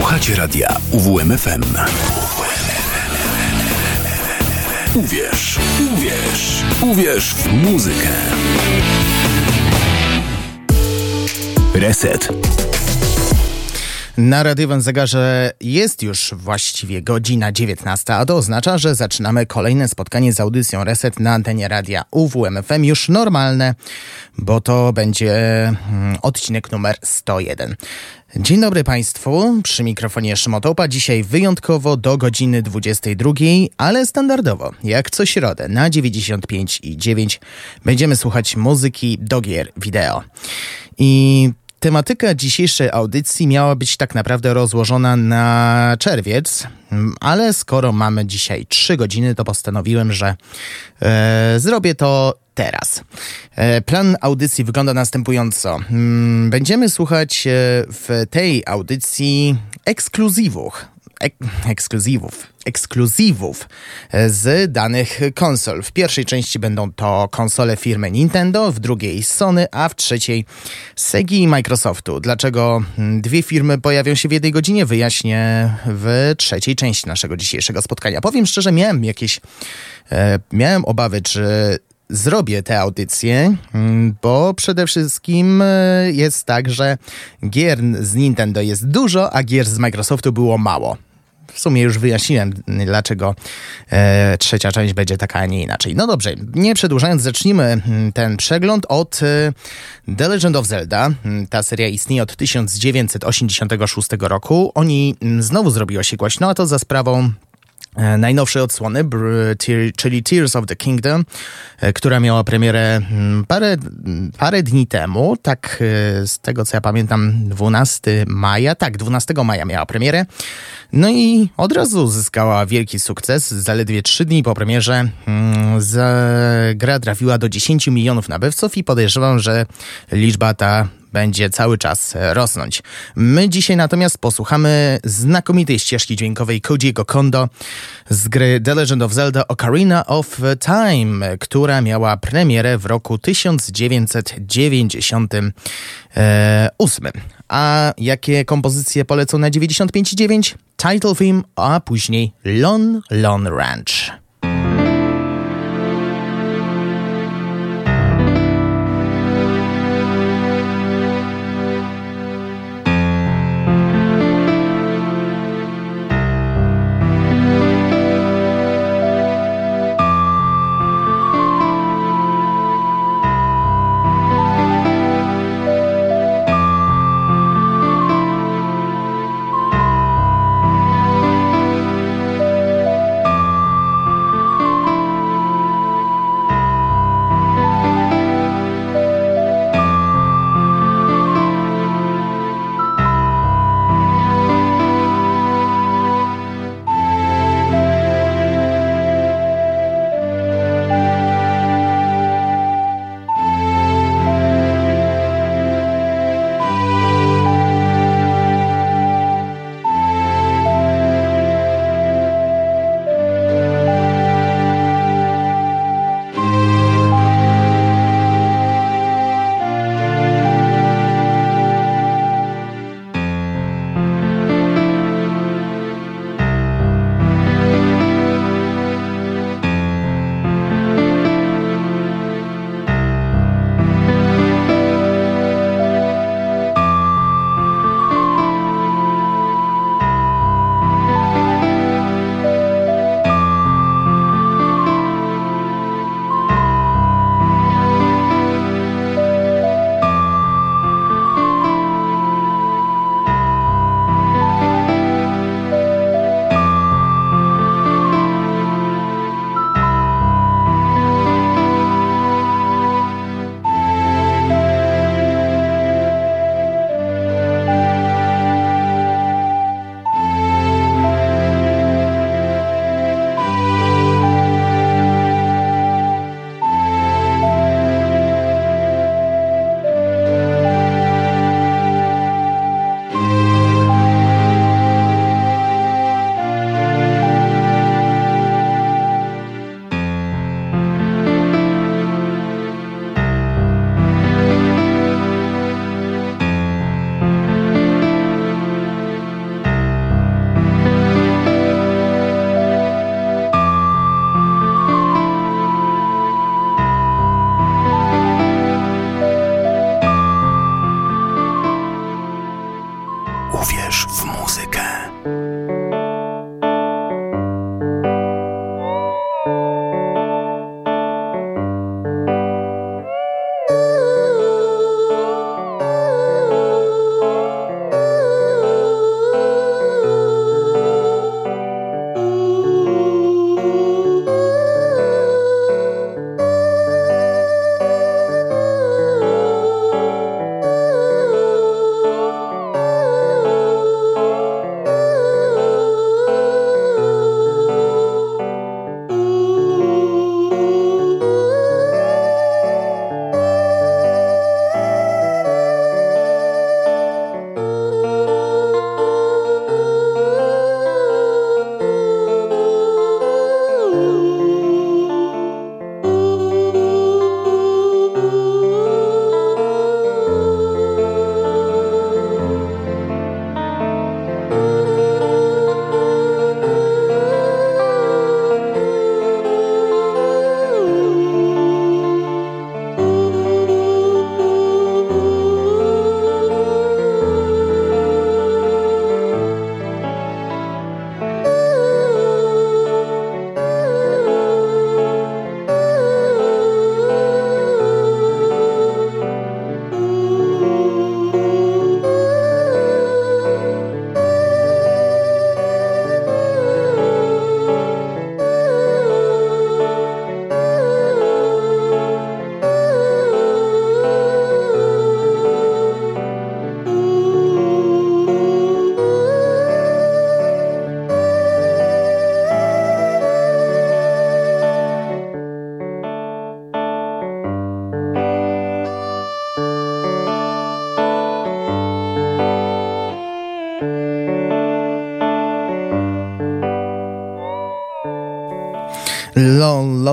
Słuchacie radia UWMFM. Uwierz, uwierz, uwierz w muzykę. Reset. Na radiowym zegarze jest już właściwie godzina 19, a to oznacza, że zaczynamy kolejne spotkanie z audycją Reset na antenie radia UWMFM, już normalne, bo to będzie mm, odcinek numer 101. Dzień dobry Państwu, przy mikrofonie Szymotopa, dzisiaj wyjątkowo do godziny 22, ale standardowo, jak co środę na 95 i 9 będziemy słuchać muzyki do gier wideo. I Tematyka dzisiejszej audycji miała być tak naprawdę rozłożona na czerwiec, ale skoro mamy dzisiaj 3 godziny, to postanowiłem, że e, zrobię to teraz. E, plan audycji wygląda następująco. Mm, będziemy słuchać e, w tej audycji ekskluzywów ek ekskluzywów, ekskluzywów e, z danych konsol. W pierwszej części będą to konsole firmy Nintendo, w drugiej Sony, a w trzeciej Sega i Microsoftu. Dlaczego mm, dwie firmy pojawią się w jednej godzinie, wyjaśnię w trzeciej części naszego dzisiejszego spotkania. Powiem szczerze, miałem jakieś, e, miałem obawy, czy zrobię tę audycję, mm, bo przede wszystkim e, jest tak, że gier z Nintendo jest dużo, a gier z Microsoftu było mało w sumie już wyjaśniłem, dlaczego e, trzecia część będzie taka, a nie inaczej. No dobrze, nie przedłużając, zacznijmy mm, ten przegląd od e, The Legend of Zelda. Mm, ta seria istnieje od 1986 roku. Oni mm, znowu zrobiło się głośno, a to za sprawą najnowszej odsłony, czyli Tears of the Kingdom, e, która miała premierę mm, parę, parę dni temu, tak e, z tego co ja pamiętam 12 maja, tak 12 maja miała premierę. No i od razu zyskała wielki sukces. Zaledwie 3 dni po premierze mm, gra trafiła do 10 milionów nabywców i podejrzewam, że liczba ta będzie cały czas rosnąć. My dzisiaj natomiast posłuchamy znakomitej ścieżki dźwiękowej Koji'ego Kondo z gry The Legend of Zelda Ocarina of Time, która miała premierę w roku 1998. A jakie kompozycje polecą na 95,9? Title Theme, a później Lon Lon Ranch.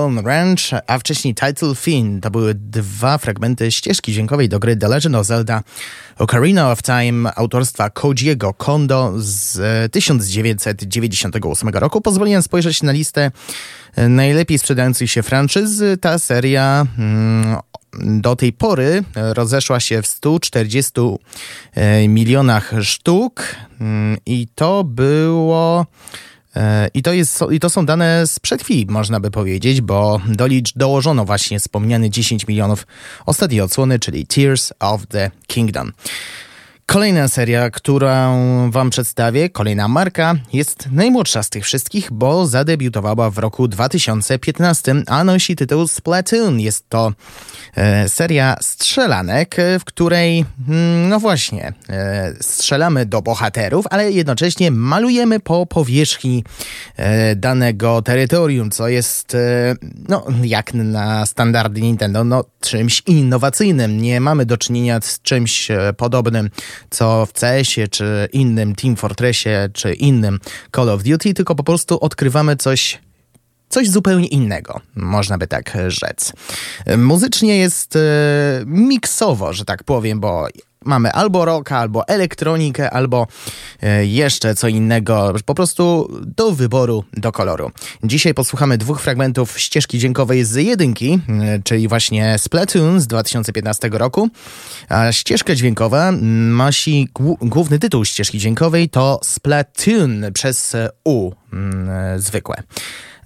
Lone Ranch, a wcześniej Title Fiend. To były dwa fragmenty ścieżki dźwiękowej do gry The Legend of Zelda Ocarina of Time autorstwa Kojiego Kondo z 1998 roku. Pozwoliłem spojrzeć na listę najlepiej sprzedających się franczyzy. Ta seria mm, do tej pory rozeszła się w 140 e, milionach sztuk mm, i to było E, I to, jest, I to są dane sprzed chwili, można by powiedzieć, bo do dołożono właśnie wspomniany 10 milionów ostatniej odsłony, czyli Tears of the Kingdom. Kolejna seria, którą Wam przedstawię, kolejna marka, jest najmłodsza z tych wszystkich, bo zadebiutowała w roku 2015, a nosi tytuł Splatoon. Jest to e, seria strzelanek, w której, mm, no właśnie, e, strzelamy do bohaterów, ale jednocześnie malujemy po powierzchni e, danego terytorium, co jest, e, no, jak na standardy Nintendo, no, czymś innowacyjnym. Nie mamy do czynienia z czymś e, podobnym co w CS-ie, czy innym Team Fortressie, czy innym Call of Duty, tylko po prostu odkrywamy coś coś zupełnie innego, można by tak rzec. Muzycznie jest e, miksowo, że tak powiem, bo mamy albo rocka, albo elektronikę, albo e, jeszcze co innego, po prostu do wyboru, do koloru. Dzisiaj posłuchamy dwóch fragmentów ścieżki dźwiękowej z jedynki, e, czyli właśnie Splatoon z 2015 roku. A ścieżka dźwiękowa nosi główny tytuł ścieżki dźwiękowej to Splatoon przez U mm, zwykłe.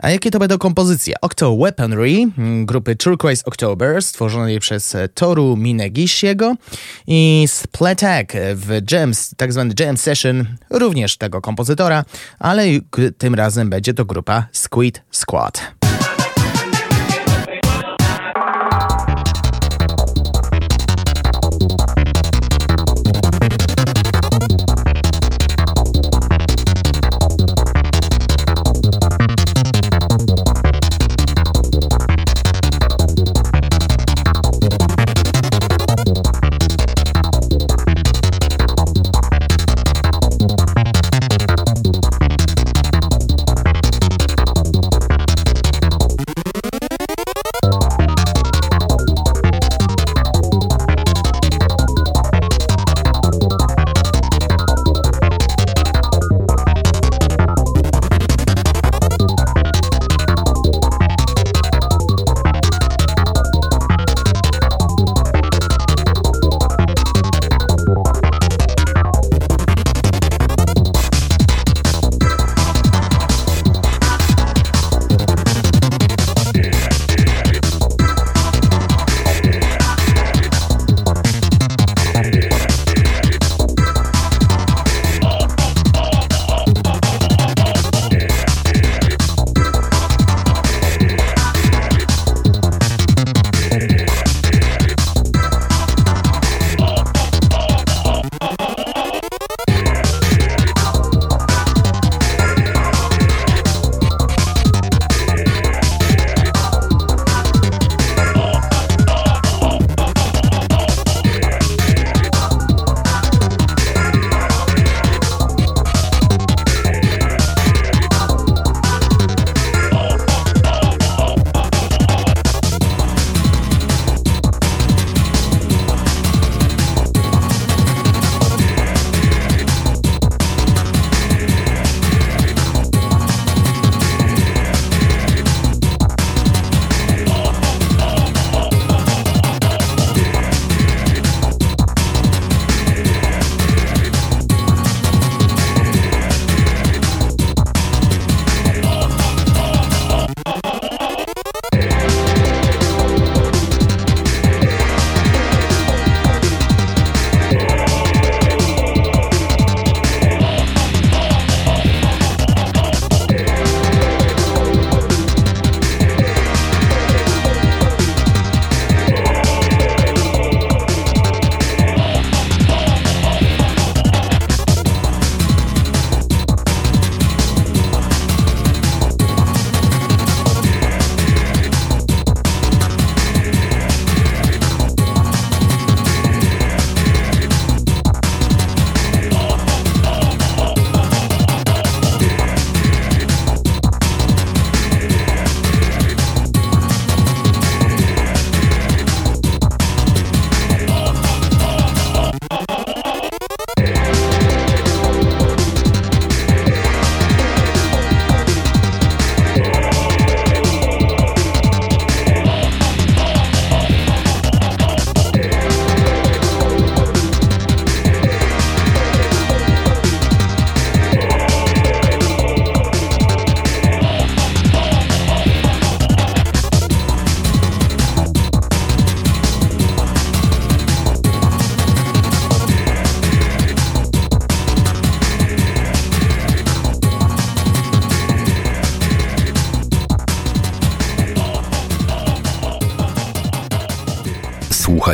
A jakie to będą kompozycje? Octo Weaponry mm, grupy Turquoise October stworzonej przez Toru Minegishiego i Splatak w Gems, tak zwany Jam Session, również tego kompozytora, ale tym razem będzie to grupa Squid Squad.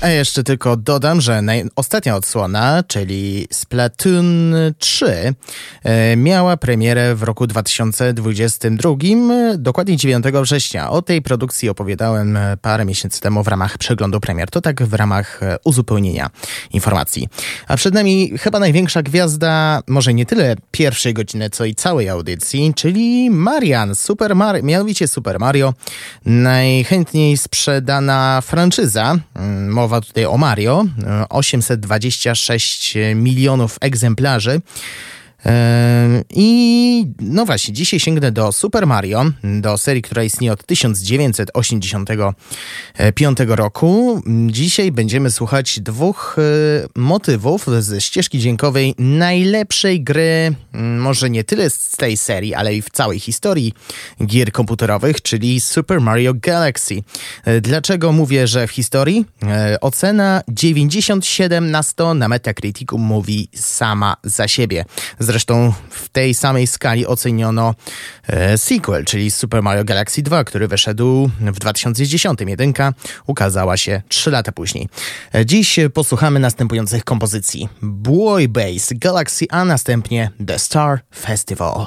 A jeszcze tylko dodam, że ostatnia odsłona, czyli Splatoon 3, e, miała premierę w roku 2022, dokładnie 9 września. O tej produkcji opowiadałem e, parę miesięcy temu w ramach przeglądu premier. To tak w ramach e, uzupełnienia informacji. A przed nami chyba największa gwiazda, może nie tyle pierwszej godziny, co i całej audycji, czyli Marian, Super Mario, mianowicie Super Mario. Najchętniej sprzedana franczyza, mm, mowa mowa tutaj o Mario, 826 milionów egzemplarzy. I no właśnie, dzisiaj sięgnę do Super Mario, do serii, która istnieje od 1985 roku. Dzisiaj będziemy słuchać dwóch e, motywów ze ścieżki dźwiękowej najlepszej gry, może nie tyle z tej serii, ale i w całej historii gier komputerowych, czyli Super Mario Galaxy. E, dlaczego mówię, że w historii? E, ocena 97 na 100 na Metacriticu mówi sama za siebie. Zresztą w tej samej skali oceniono e, sequel, czyli Super Mario Galaxy 2, który wyszedł w 2010. Jedynka ukazała się 3 lata później. E, dziś posłuchamy następujących kompozycji. Boy Base Galaxy, a następnie The Star Festival.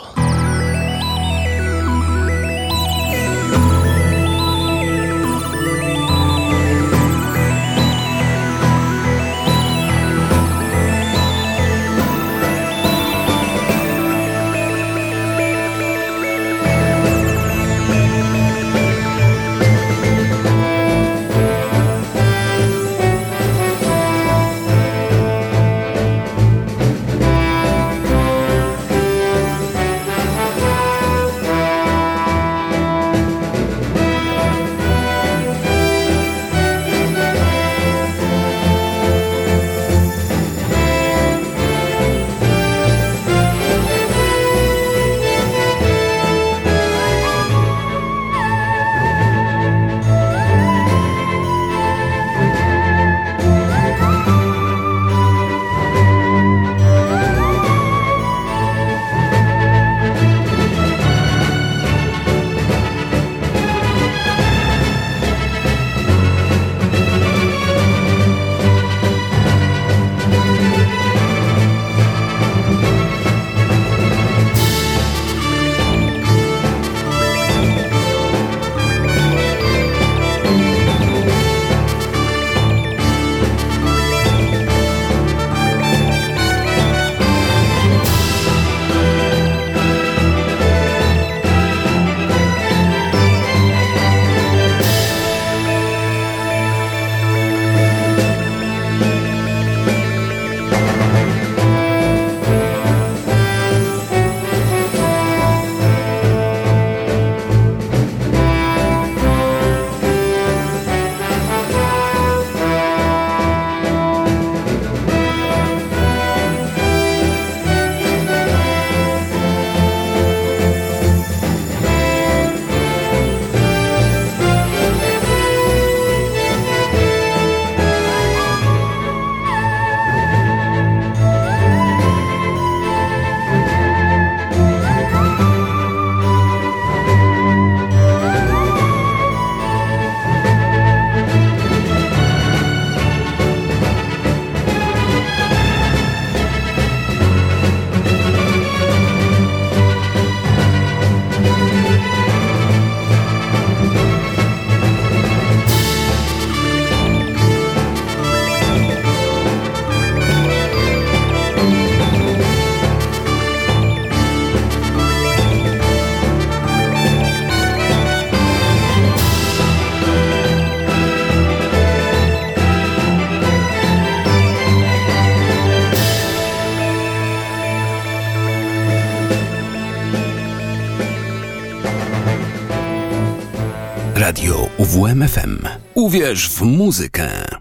Uwierz w muzykę.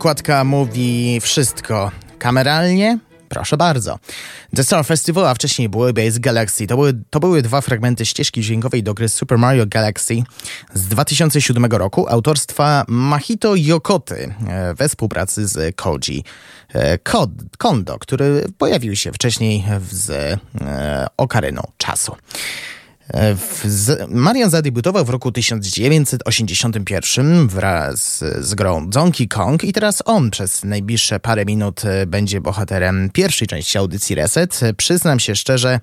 Okładka mówi wszystko. Kameralnie? Proszę bardzo. The Star Festival, a wcześniej były Base Galaxy. To były, to były dwa fragmenty ścieżki dźwiękowej do gry Super Mario Galaxy z 2007 roku autorstwa Mahito Yokoty e, we współpracy z Koji e, Kondo, który pojawił się wcześniej z e, Okaryną czasu. Marian zadebiutował w roku 1981 wraz z grą Donkey Kong i teraz on przez najbliższe parę minut będzie bohaterem pierwszej części audycji Reset. Przyznam się szczerze,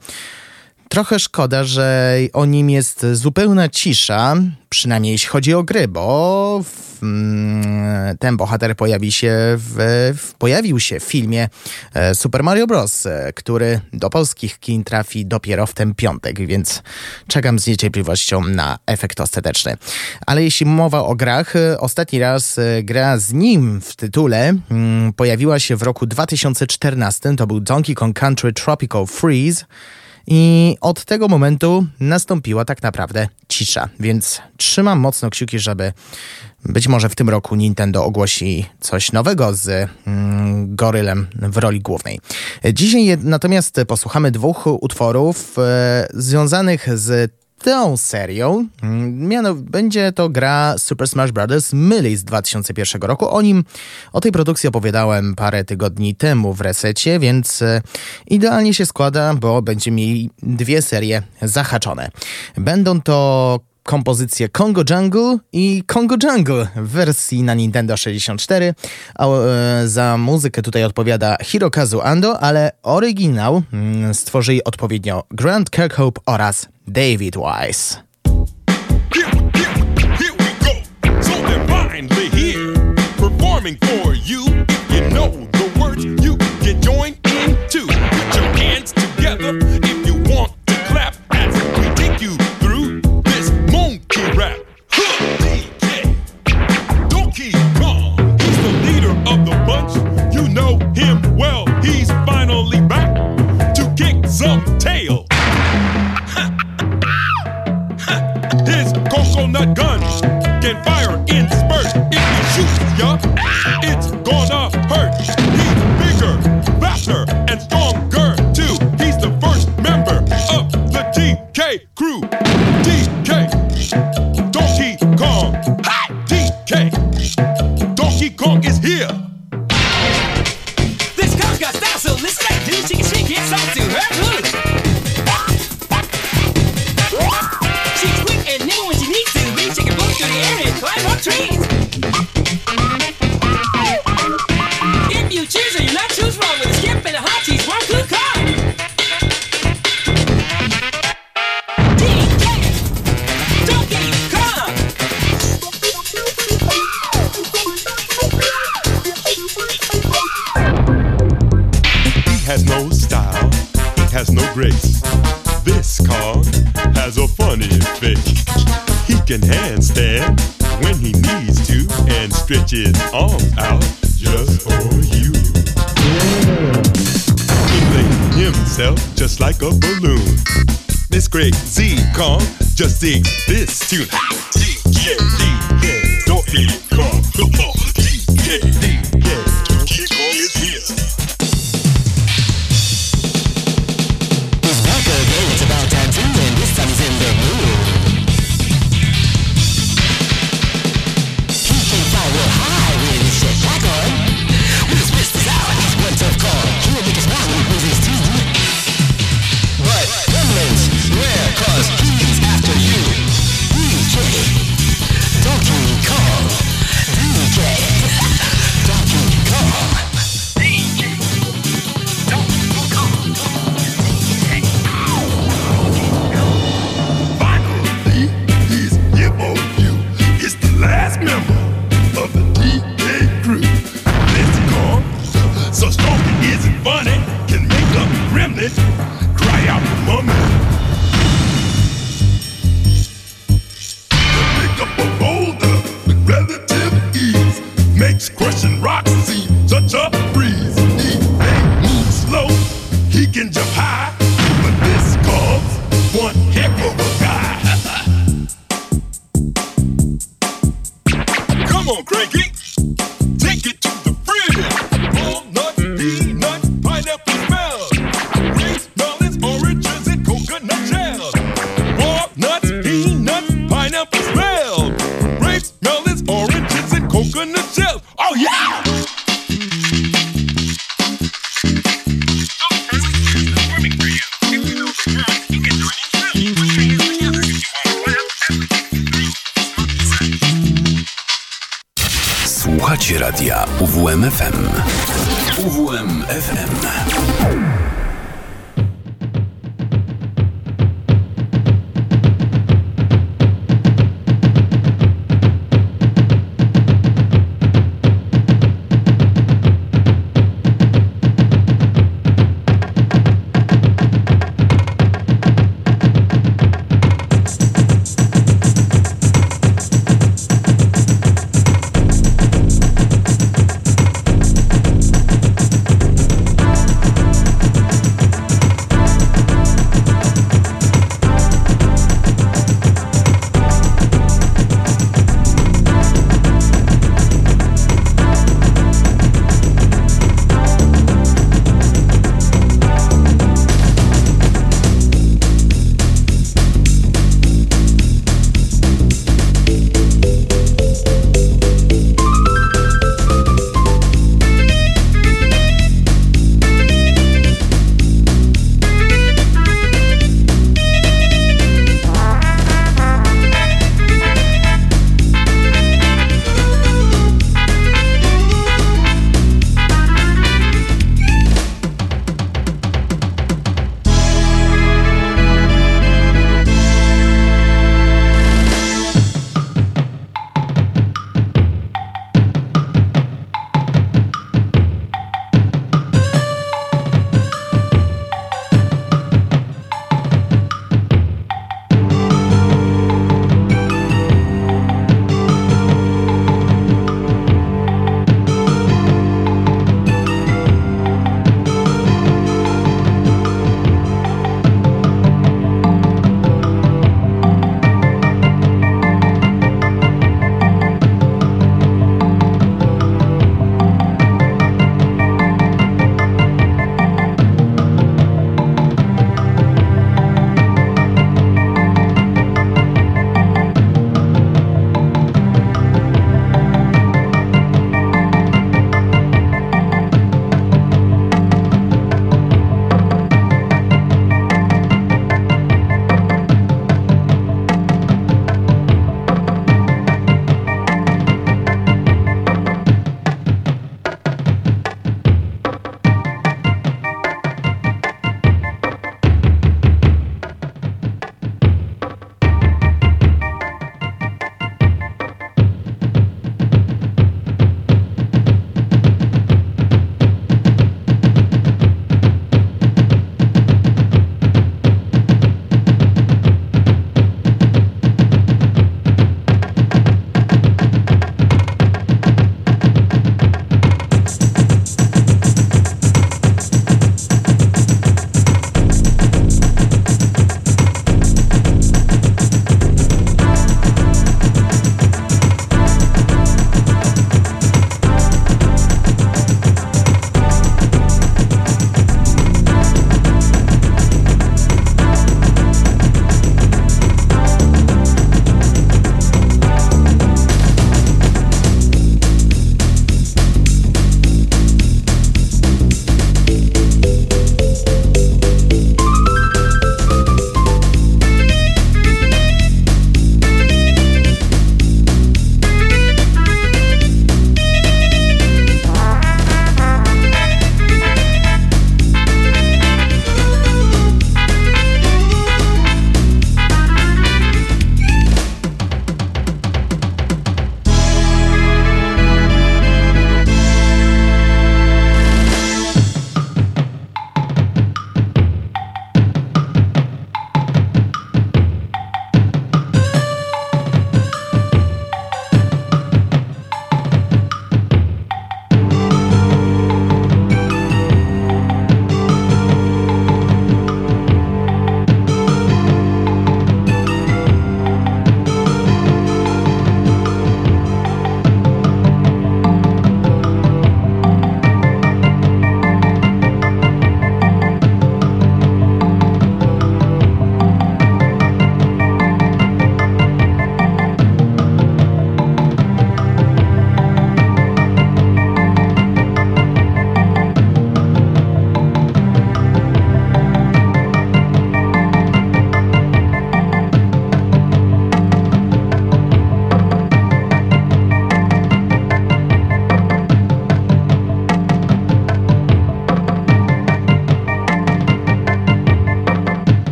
Trochę szkoda, że o nim jest zupełna cisza, przynajmniej jeśli chodzi o gry, bo w, mm, ten bohater pojawi się w, w, pojawił się w filmie e, Super Mario Bros., e, który do polskich kin trafi dopiero w ten piątek, więc czekam z niecierpliwością na efekt ostateczny. Ale jeśli mowa o grach, e, ostatni raz gra z nim w tytule mm, pojawiła się w roku 2014, to był Donkey Kong Country Tropical Freeze, i od tego momentu nastąpiła tak naprawdę cisza, więc trzymam mocno kciuki, żeby być może w tym roku Nintendo ogłosi coś nowego z mm, gorylem w roli głównej. Dzisiaj natomiast posłuchamy dwóch utworów e, związanych z tą serią. Mm, miano, będzie to gra Super Smash Bros. Melee z 2001 roku. O nim, o tej produkcji opowiadałem parę tygodni temu w resecie, więc e, idealnie się składa, bo będzie mieli dwie serie zahaczone. Będą to kompozycje Congo Jungle i Congo Jungle w wersji na Nintendo 64. A, e, za muzykę tutaj odpowiada Hirokazu Ando, ale oryginał mm, stworzyli odpowiednio Grant Kirkhope oraz David Wise. Here, here, here we go. So coconut gun can fire in spurts. If he shoots ya, it's gonna hurt. He's bigger, faster, and stronger too. He's the first member of the TK crew. Climb up trees. If you choose or you not choose with a skip and a hot cheese, one car. He has no style, He has no grace. This Kong has a funny face. He can handstand when he needs to and stretches arms out just for you. Inflate himself just like a balloon. This crazy Kong just sings this tune. D-K-D-K, don't be calm, come.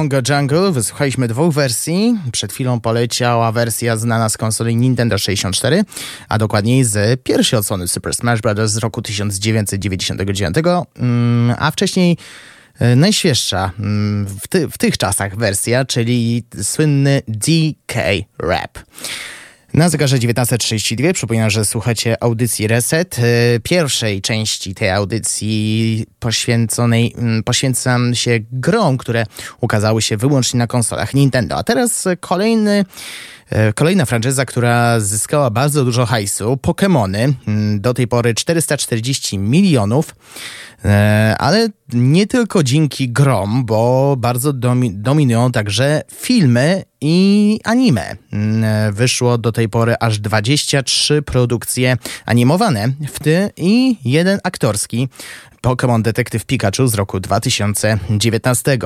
Congo Jungle wysłuchaliśmy dwóch wersji. Przed chwilą poleciała wersja znana z konsoli Nintendo 64, a dokładniej z pierwszej odsłony Super Smash Bros. z roku 1999, mm, a wcześniej e, najświeższa mm, w, ty, w tych czasach wersja, czyli słynny DK Rap. Na zegarze 19.32 przypominam, że słuchacie audycji Reset. e, Pierwszej części tej audycji poświęconej, mm, poświęcam się grom, które ukazały się wyłącznie na konsolach Nintendo. A teraz kolejny E, Kolejna franczyza, która zyskała bardzo dużo hajsu, Pokémony. Mm, Do tej pory 440 milionów. E, Ale nie tylko dzięki grom, bo bardzo domi- dominują także filmy i anime. Mm, Wyszło do tej pory aż 23 produkcje animowane, w tym i jeden aktorski. Pokémon Detektyw Pikachu z roku 2019.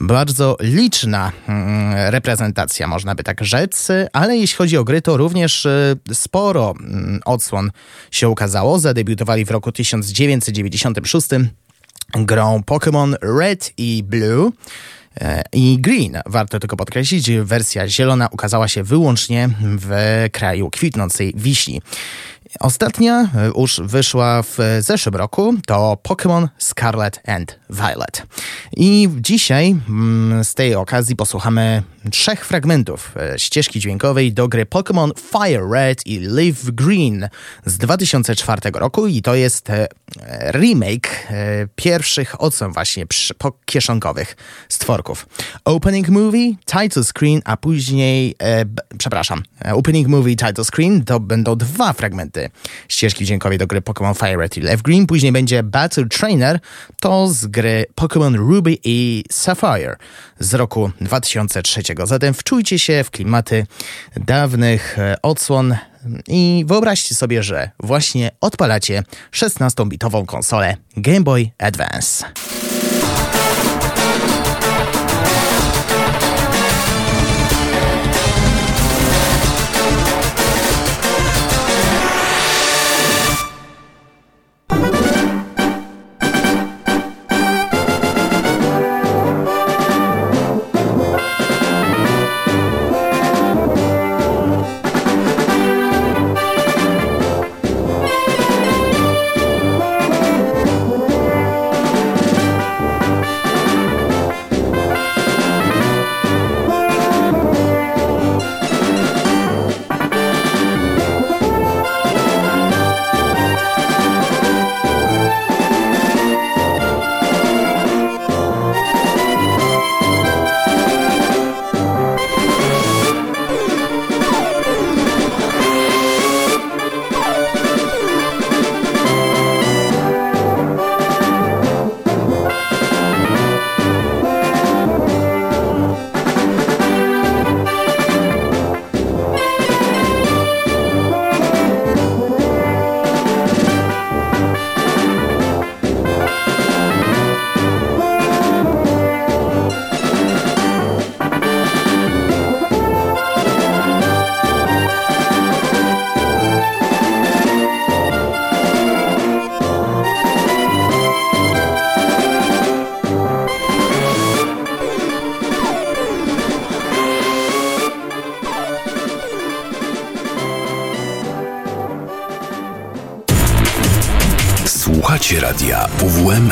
Bardzo liczna mm, reprezentacja, można by tak rzec, ale jeśli chodzi o gry, to również y, sporo mm, odsłon się ukazało. Zadebiutowali w roku 1996 grą Pokémon Red i Blue. e, I Green, warto tylko podkreślić, wersja zielona ukazała się wyłącznie w kraju kwitnącej wiśni. Ostatnia e, już wyszła w zeszłym roku, to Pokémon Scarlet and Violet. I dzisiaj mm, z tej okazji posłuchamy trzech fragmentów e, ścieżki dźwiękowej do gry Pokémon Fire Red i Leaf Green z 2004 roku i to jest e, remake e, pierwszych odsłon właśnie kieszonkowych stworków. Opening movie, title screen, a później, e, przepraszam, opening movie, title screen to będą dwa fragmenty ścieżki dźwiękowej do gry Pokémon Fire Red i Leaf Green. Później będzie Battle Trainer, to z gry Pokémon Ruby i Sapphire z roku 2003. Zatem wczujcie się w klimaty dawnych e, odsłon i wyobraźcie sobie, że właśnie odpalacie 16-bitową konsolę Game Boy Advance. Radia UWM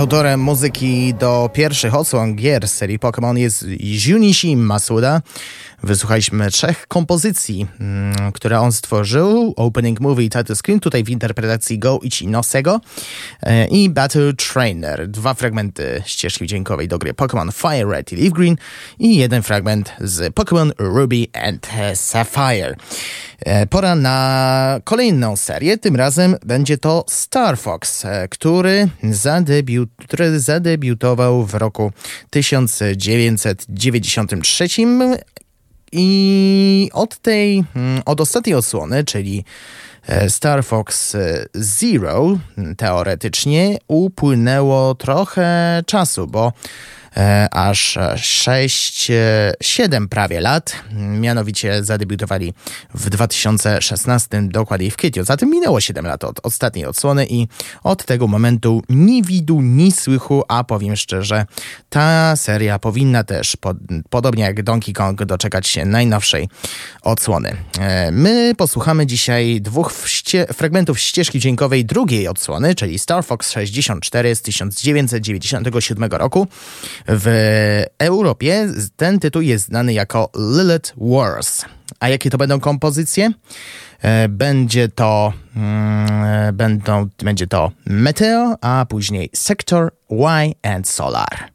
Autorem muzyki do pierwszych odsłon gier z serii Pokémon jest Junichi Masuda. Wysłuchaliśmy trzech kompozycji, mm, które on stworzył. Opening Movie Title Screen, tutaj w interpretacji Go Ichinosego e, i Battle Trainer. Dwa fragmenty ścieżki dźwiękowej do gry Pokémon Fire Red i Leaf Green i jeden fragment z Pokémon Ruby and Sapphire. E, Pora na kolejną serię. Tym razem będzie to Star Fox, e, który, zadebiut, który zadebiutował w roku 1993 i od tej, mm, od ostatniej osłony, czyli e, Star Fox Zero, teoretycznie upłynęło trochę czasu, bo aż 6, 7 prawie lat. Mianowicie zadebiutowali w 2016, dokładniej w kwietniu. Zatem minęło 7 lat od ostatniej odsłony i od tego momentu ni widu, ni słychu, a powiem szczerze, ta seria powinna też, pod, podobnie jak Donkey Kong, doczekać się najnowszej odsłony. E, My posłuchamy dzisiaj dwóch fragmentów ścieżki dźwiękowej drugiej odsłony, czyli Star Fox 64 z 1997 roku. W Europie ten tytuł jest znany jako Lilith Wars. A jakie to będą kompozycje? E, Będzie to, mm, będą, będzie to Meteo, a później Sector Y and Solar.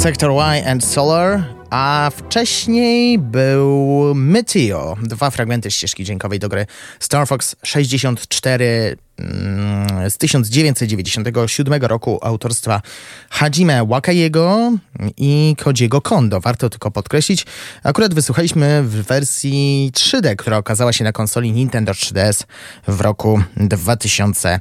Sector Y and Solar, a wcześniej był Meteo. Dwa fragmenty ścieżki dźwiękowej do gry Star Fox 64 mm, z 1997 roku autorstwa Hajime Wakayego i Kodziego Kondo. Warto tylko podkreślić, akurat wysłuchaliśmy w wersji 3D, która okazała się na konsoli Nintendo 3DS w roku 2000.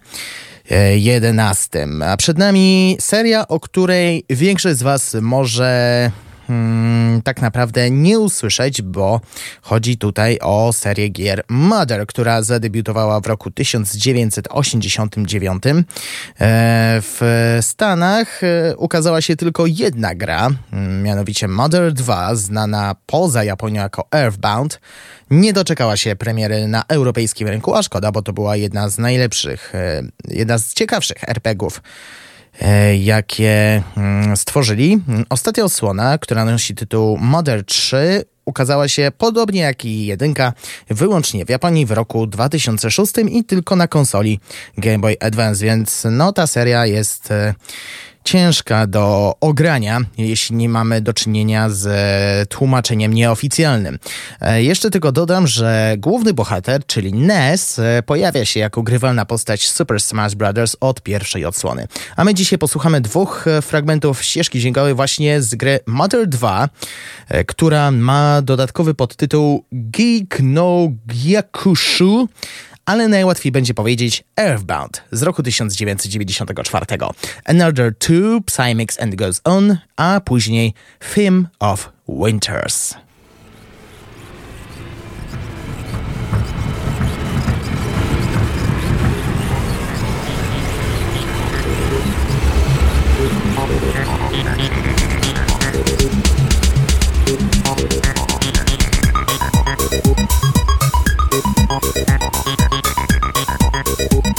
11. A przed nami seria, o której większość z Was może hmm, tak naprawdę nie usłyszeć, bo chodzi tutaj o serię gier Mother, która zadebiutowała w roku 1989. E, w Stanach e, ukazała się tylko jedna gra, mm, mianowicie Mother 2, znana poza Japonią jako Earthbound. Nie doczekała się premiery na europejskim rynku, a szkoda, bo to była jedna z najlepszych, e, jedna z ciekawszych RPGów jakie mm, stworzyli. Ostatnia odsłona, która nosi tytuł Mother 3, ukazała się podobnie jak i jedynka wyłącznie w Japonii w roku 2006 i tylko na konsoli Game Boy Advance, więc no ta seria jest e, ciężka do ogrania, jeśli nie mamy do czynienia z e, tłumaczeniem nieoficjalnym. E, Jeszcze tylko dodam, że główny bohater, czyli Ness, e, pojawia się jako grywalna postać Super Smash Bros. od pierwszej odsłony. A my dzisiaj posłuchamy dwóch fragmentów ścieżki dźwiękowej właśnie z gry Mother 2, e, która ma dodatkowy podtytuł Geek no Gyakushu, ale najłatwiej będzie powiedzieć Earthbound z roku 1994. Another Two, Psymix and Goes On, a później Film of Winters. Thank you. Música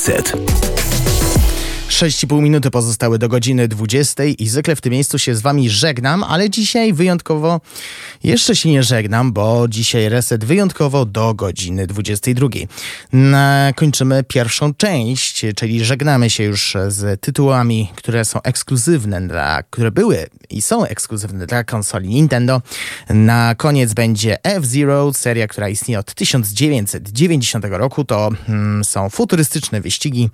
Reset. 6,5 minuty pozostały do godziny 20 i zwykle w tym miejscu się z wami żegnam, ale dzisiaj wyjątkowo jeszcze się nie żegnam, bo dzisiaj reset wyjątkowo do godziny 22. Na, kończymy pierwszą część, czyli żegnamy się już z tytułami, które są ekskluzywne dla, które były i są ekskluzywne dla konsoli Nintendo. Na koniec będzie F-Zero, seria, która istnieje od 1990 roku. To mm, są futurystyczne wyścigi,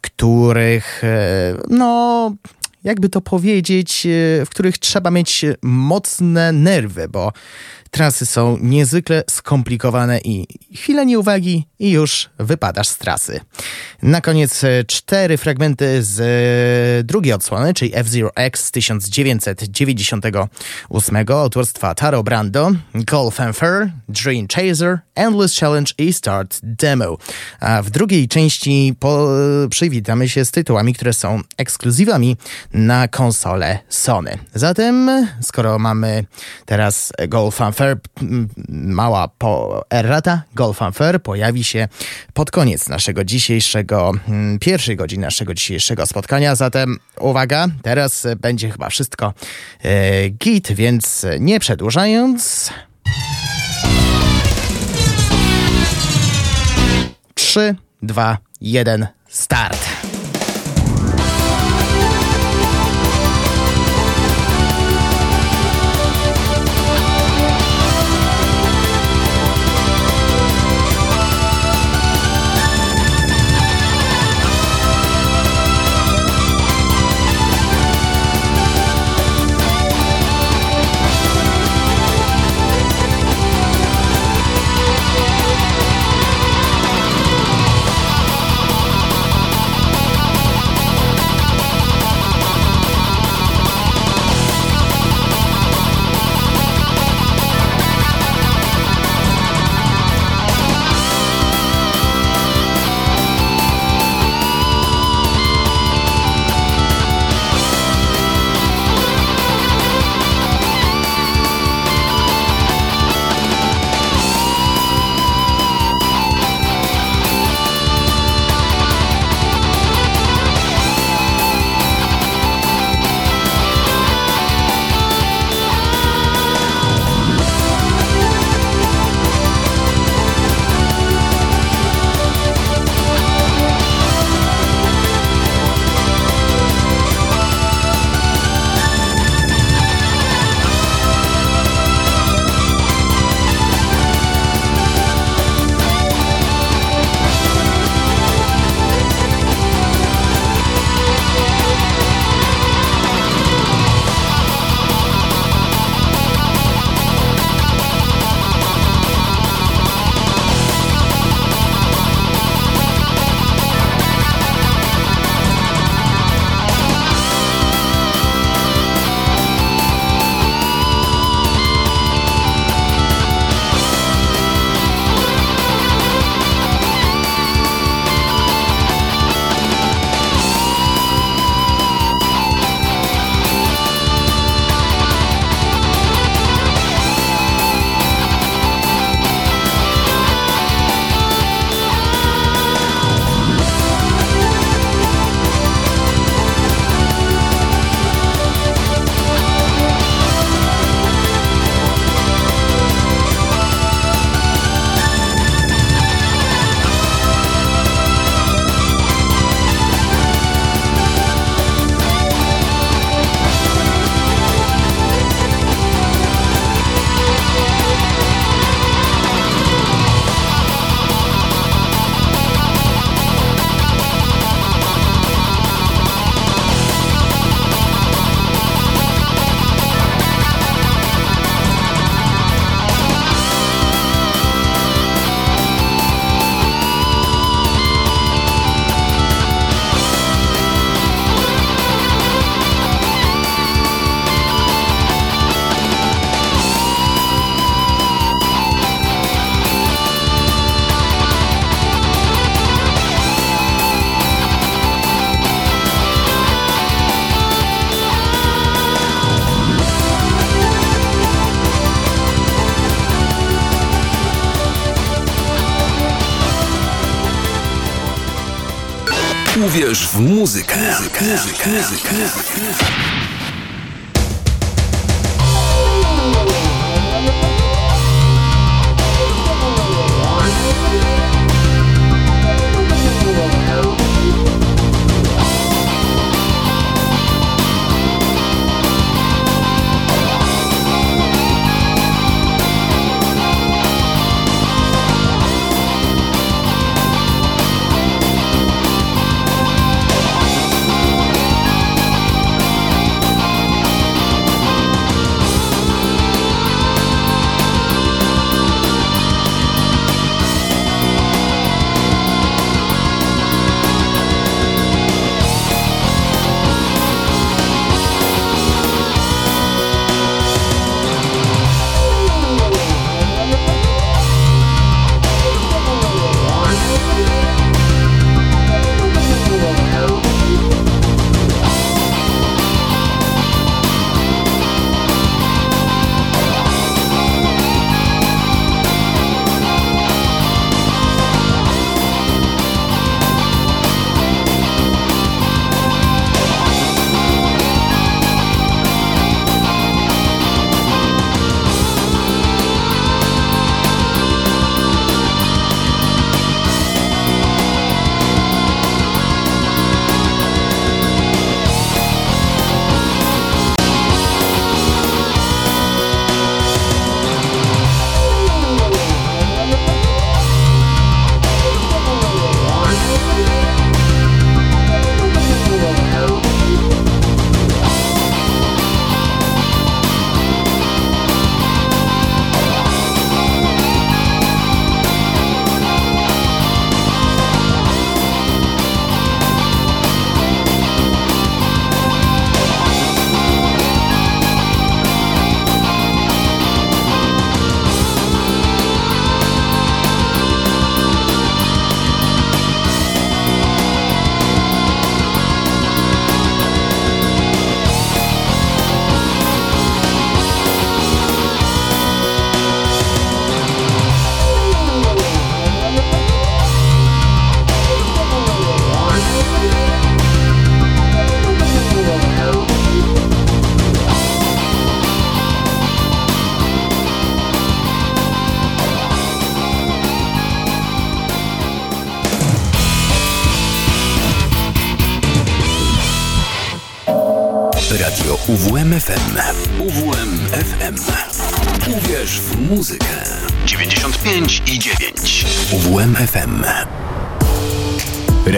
których e, no jakby to powiedzieć, e, w których trzeba mieć mocne nerwy, bo trasy są niezwykle skomplikowane i chwilę nieuwagi i już wypadasz z trasy. Na koniec e, cztery fragmenty z e, drugiej odsłony, czyli F-Zero X z 1998 autorstwa Taro Brando, Call Fanfare, Dream Chaser, Endless Challenge i Start Demo. A w drugiej części po, przywitamy się z tytułami, które są ekskluzywami na konsolę Sony. Zatem, skoro mamy teraz Golf m, mała po errata, Golf Fanfare pojawi się pod koniec naszego dzisiejszego, pierwszej godziny naszego dzisiejszego spotkania. Zatem uwaga, teraz będzie chyba wszystko e, git, więc nie przedłużając. Trzy, dwa, jeden, start. Uwierz w muzykę. muzykę. muzykę. muzykę.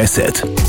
Asset.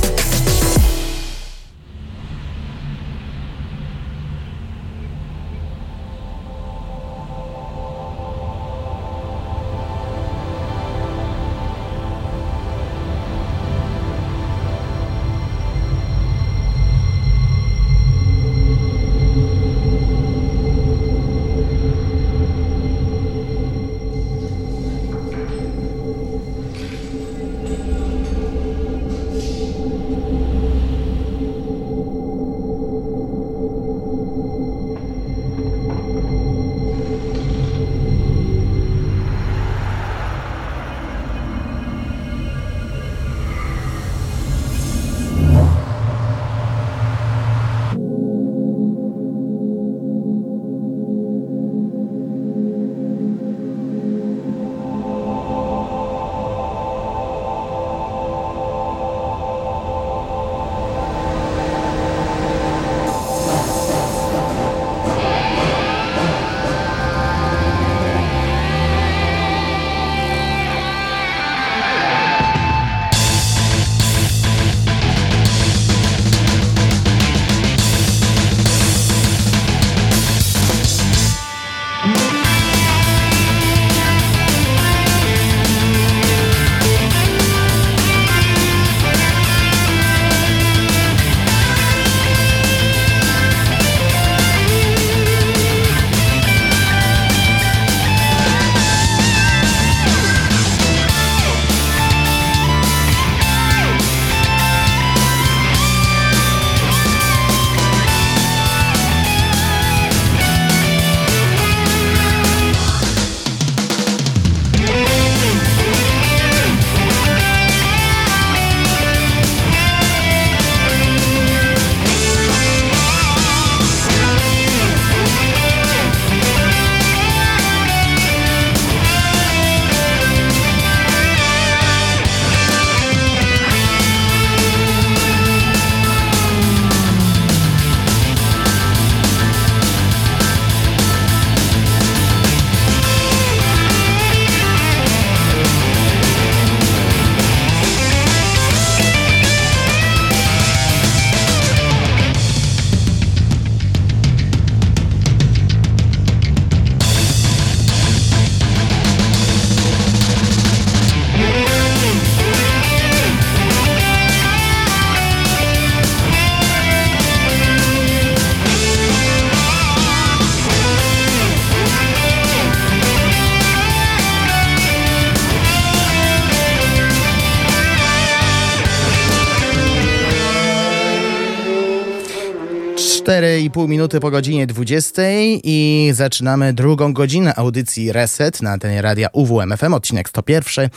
2,5 minuty po godzinie 20 i zaczynamy drugą godzinę audycji Reset na ten radia UWMFM, odcinek 101.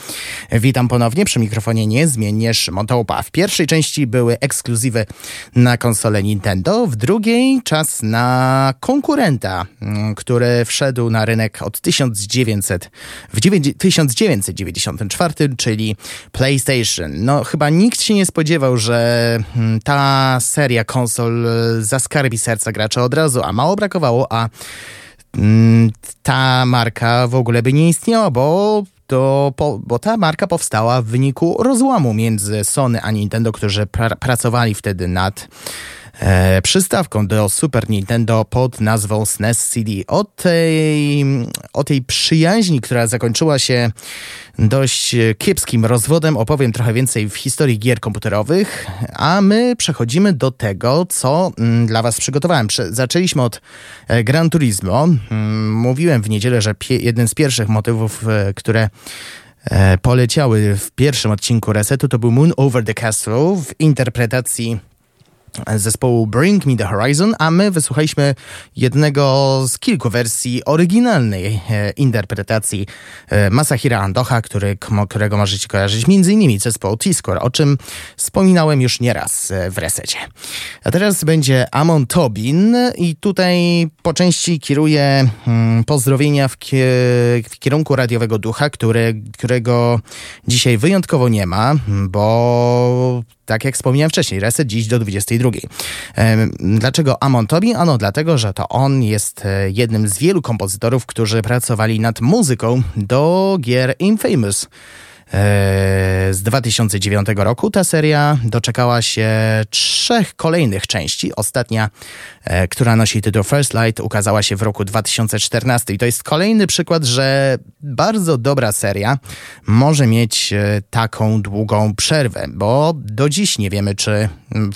Witam ponownie przy mikrofonie niezmiennie Szymon Tołpa. W pierwszej części były ekskluzywy na konsolę Nintendo, w drugiej czas na konkurenta, mm, który wszedł na rynek od 1900, w 1994, czyli PlayStation. No chyba nikt się nie spodziewał, że mm, ta seria konsol e, zaskarbi serca graczy od razu, a mało brakowało, a mm, ta marka w ogóle by nie istniała, bo to, bo ta marka powstała w wyniku rozłamu między Sony a Nintendo, którzy pra, pracowali wtedy nad e, przystawką do Super Nintendo pod nazwą SNES CD. O tej, o tej przyjaźni, która zakończyła się dość kiepskim rozwodem, opowiem trochę więcej w historii gier komputerowych, a my przechodzimy do tego, co mm, dla Was przygotowałem. Zaczęliśmy od e, Gran Turismo. Mm, Mówiłem w niedzielę, że jeden z pierwszych motywów, e, które poleciały w pierwszym odcinku Resetu, to był Moon Over the Castle w interpretacji zespołu Bring Me The Horizon, a my wysłuchaliśmy jednego z kilku wersji oryginalnej e, interpretacji e, Masahira Andoha, który, którego możecie kojarzyć m.in. zespołu T-Score, o czym wspominałem już nieraz e, w resecie. A teraz będzie Amon Tobin i tutaj po części kieruję mm, pozdrowienia w, w kierunku radiowego ducha, który, którego dzisiaj wyjątkowo nie ma, bo tak jak wspomniałem wcześniej, reset dziś do 22. Em, Dlaczego Amon Tobi? Ano dlatego, że to on jest e, jednym z wielu kompozytorów, którzy pracowali nad muzyką do gier Infamous. E, Z 2009 roku ta seria doczekała się trzech kolejnych części. Ostatnia, która nosi tytuł First Light, ukazała się w roku 2014. I to jest kolejny przykład, że bardzo dobra seria może mieć e, taką długą przerwę, bo do dziś nie wiemy, czy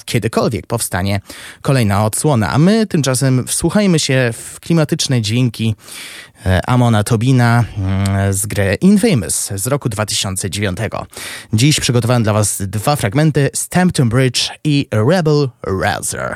kiedykolwiek powstanie kolejna odsłona. A my tymczasem wsłuchajmy się w klimatyczne dźwięki e, Amona Tobina mm, z gry Infamous z roku 2009. Dziś przygotowałem dla Was dwa fragmenty Stampton Bridge i Rebel Rouser.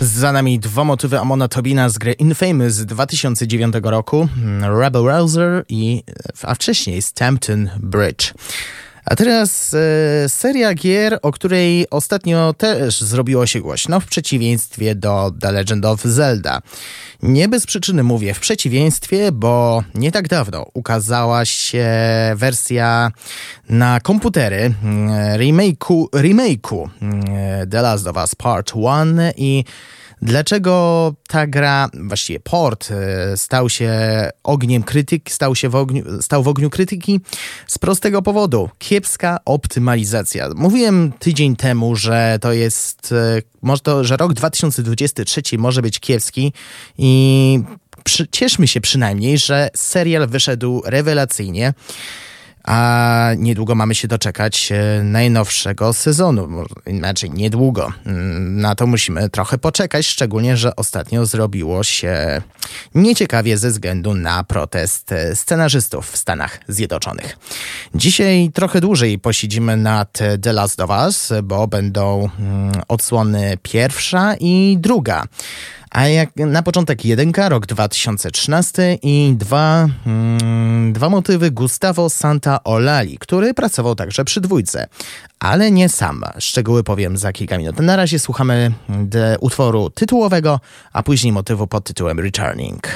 Za nami dwa motywy Amona Tobina z gry Infamous z 2009 roku, Rebel Rouser i, a wcześniej Stampton Bridge. A teraz e, seria gier, o której ostatnio też zrobiło się głośno, w przeciwieństwie do The Legend of Zelda. Nie bez przyczyny mówię w przeciwieństwie, bo nie tak dawno ukazała się wersja na komputery mm, remake'u, remake'u mm, The Last of Us Part 1 i Dlaczego ta gra, właściwie port, e, stał się ogniem krytyki, stał się w ogniu, stał w ogniu krytyki? Z prostego powodu. Kiepska optymalizacja. Mówiłem tydzień temu, że to jest, e, może to, że rok 2023 może być kiepski i przy, cieszmy się przynajmniej, że serial wyszedł rewelacyjnie a niedługo mamy się doczekać e, najnowszego sezonu. Inaczej, niedługo. Mm, na to musimy trochę poczekać, szczególnie, że ostatnio zrobiło się nieciekawie ze względu na protest e, scenarzystów w Stanach Zjednoczonych. Dzisiaj trochę dłużej posiedzimy nad The Last of Us, bo będą mm, odsłony pierwsza i druga. A jak na początek jedynka, rok 2013 i dwa, mm, dwa motywy Gustavo Santa Olali, który pracował także przy dwójce. Ale nie sam. Szczegóły powiem za kilka minut. Na razie słuchamy utworu tytułowego, a później motywu pod tytułem Returning.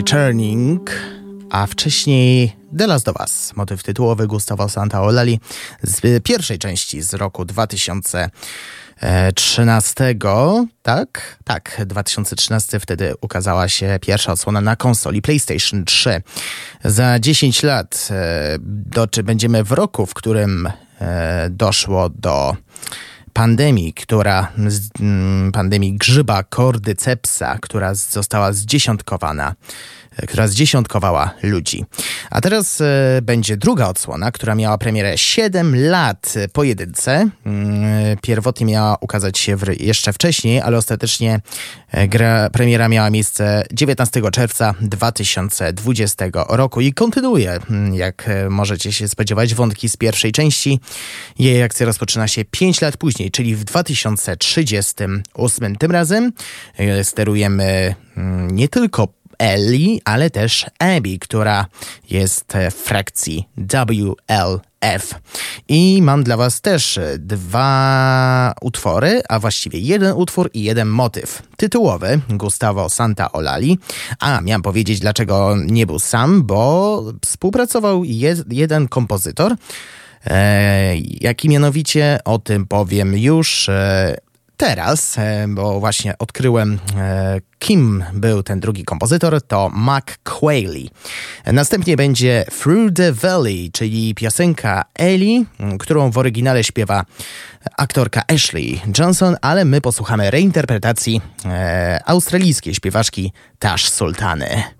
Returning, a wcześniej The Last of Us, motyw tytułowy Gustavo Santaolali z pierwszej części z roku 2013. Tak? Tak, 2013 wtedy ukazała się pierwsza odsłona na konsoli PlayStation 3. Za 10 lat, e, do, czy będziemy w roku, w którym e, doszło do pandemii, która, mm, pandemii grzyba cordycepsa, która została zdziesiątkowana, która zdziesiątkowała ludzi. A teraz e, będzie druga odsłona, która miała premierę 7 lat po jedynce. Mm, Pierwotnie miała ukazać się jeszcze wcześniej, ale ostatecznie e, gra, premiera miała miejsce 19 czerwca 2020 roku i kontynuuje, mm, jak e, możecie się spodziewać, wątki z pierwszej części. Jej akcja rozpoczyna się 5 lat później, czyli w 2038. Tym razem sterujemy mm, nie tylko Ellie, ale też Abby, która jest e, w frakcji WLF. I mam dla Was też e, dwa utwory, a właściwie jeden utwór i jeden motyw. Tytułowy Gustavo Santa Olali. A miałem powiedzieć, dlaczego nie był sam, bo współpracował je, jeden kompozytor. E, jaki mianowicie o tym powiem już e, teraz, e, bo właśnie odkryłem, e, kim był ten drugi kompozytor, to Mac Quayle. Następnie będzie Through the Valley, czyli piosenka Ellie, którą w oryginale śpiewa aktorka Ashley Johnson, ale my posłuchamy reinterpretacji e, australijskiej śpiewaczki Tash Sultany.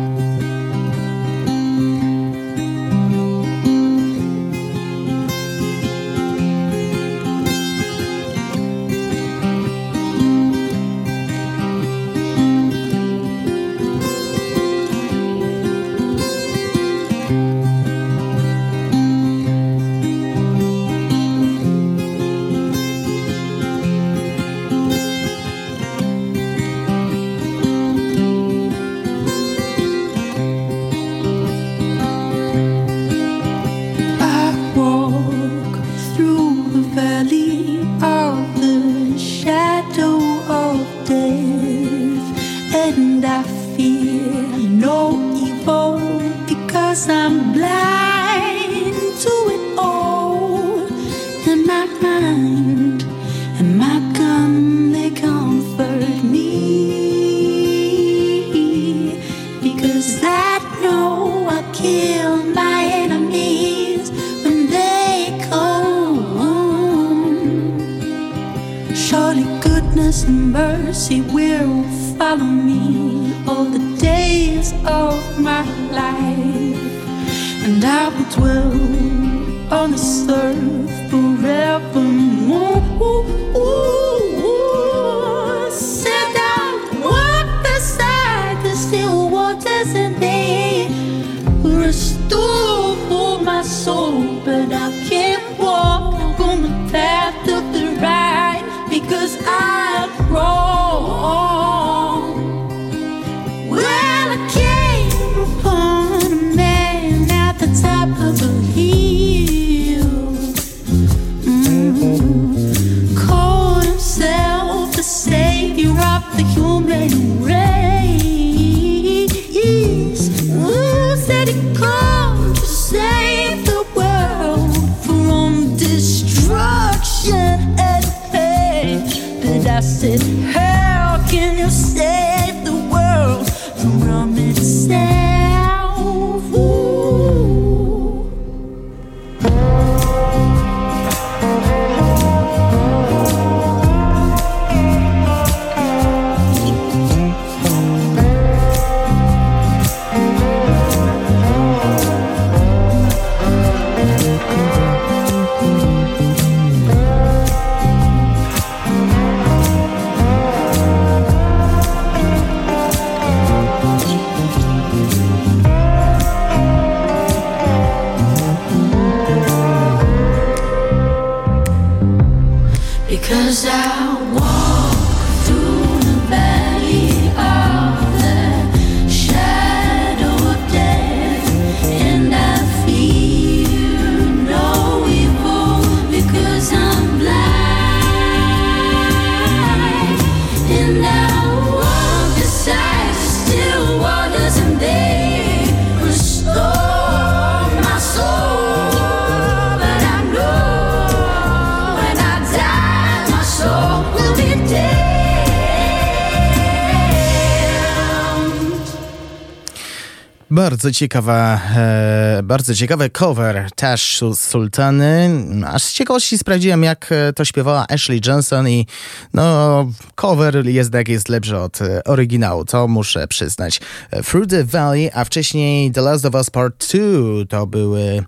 Bardzo ciekawa, e, bardzo ciekawy cover Tash Sultany. Aż z ciekawości sprawdziłem, jak e, to śpiewała Ashley Johnson i no, cover jest jak jest lepszy od e, oryginału, to muszę przyznać. Through the Valley, a wcześniej The Last of Us Part 2 to były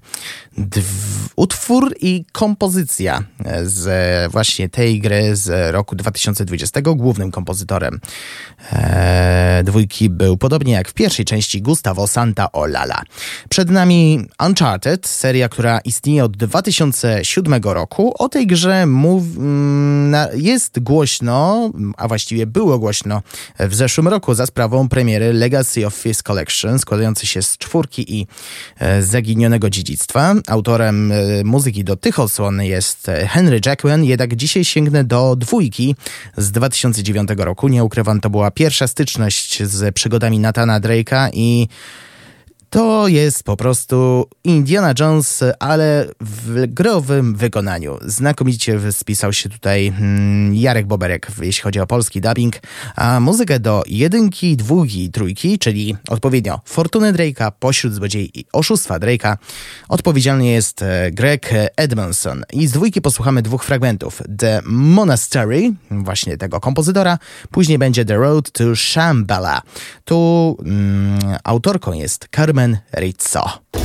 utwór i kompozycja e, z właśnie tej gry z roku 2020. Głównym kompozytorem e, dwójki był, podobnie jak w pierwszej części, Gustavo Santa Olala. Przed nami Uncharted, seria, która istnieje od 2007 roku. O tej grze mów, mm, jest głośno, a właściwie było głośno w zeszłym roku za sprawą premiery Legacy of Fist Collection, składającej się z czwórki i e, zaginionego dziedzictwa. Autorem e, muzyki do tych odsłon jest e, Henry Jackman, jednak dzisiaj sięgnę do dwójki z 2009 roku. Nie ukrywam, to była pierwsza styczność z przygodami Nathana Drake'a i to jest po prostu Indiana Jones, ale w growym wykonaniu. Znakomicie spisał się tutaj mm, Jarek Boberek, jeśli chodzi o polski dubbing, a muzykę do jedynki, dwójki i trójki, czyli odpowiednio Fortuny Drake'a, Pośród Złodziei i Oszustwa Drake'a, odpowiedzialny jest e, Greg Edmondson. I z dwójki posłuchamy dwóch fragmentów. The Monastery, właśnie tego kompozytora, później będzie The Road to Shambhala. Tu mm, autorką jest Carmen Rizzo. Thank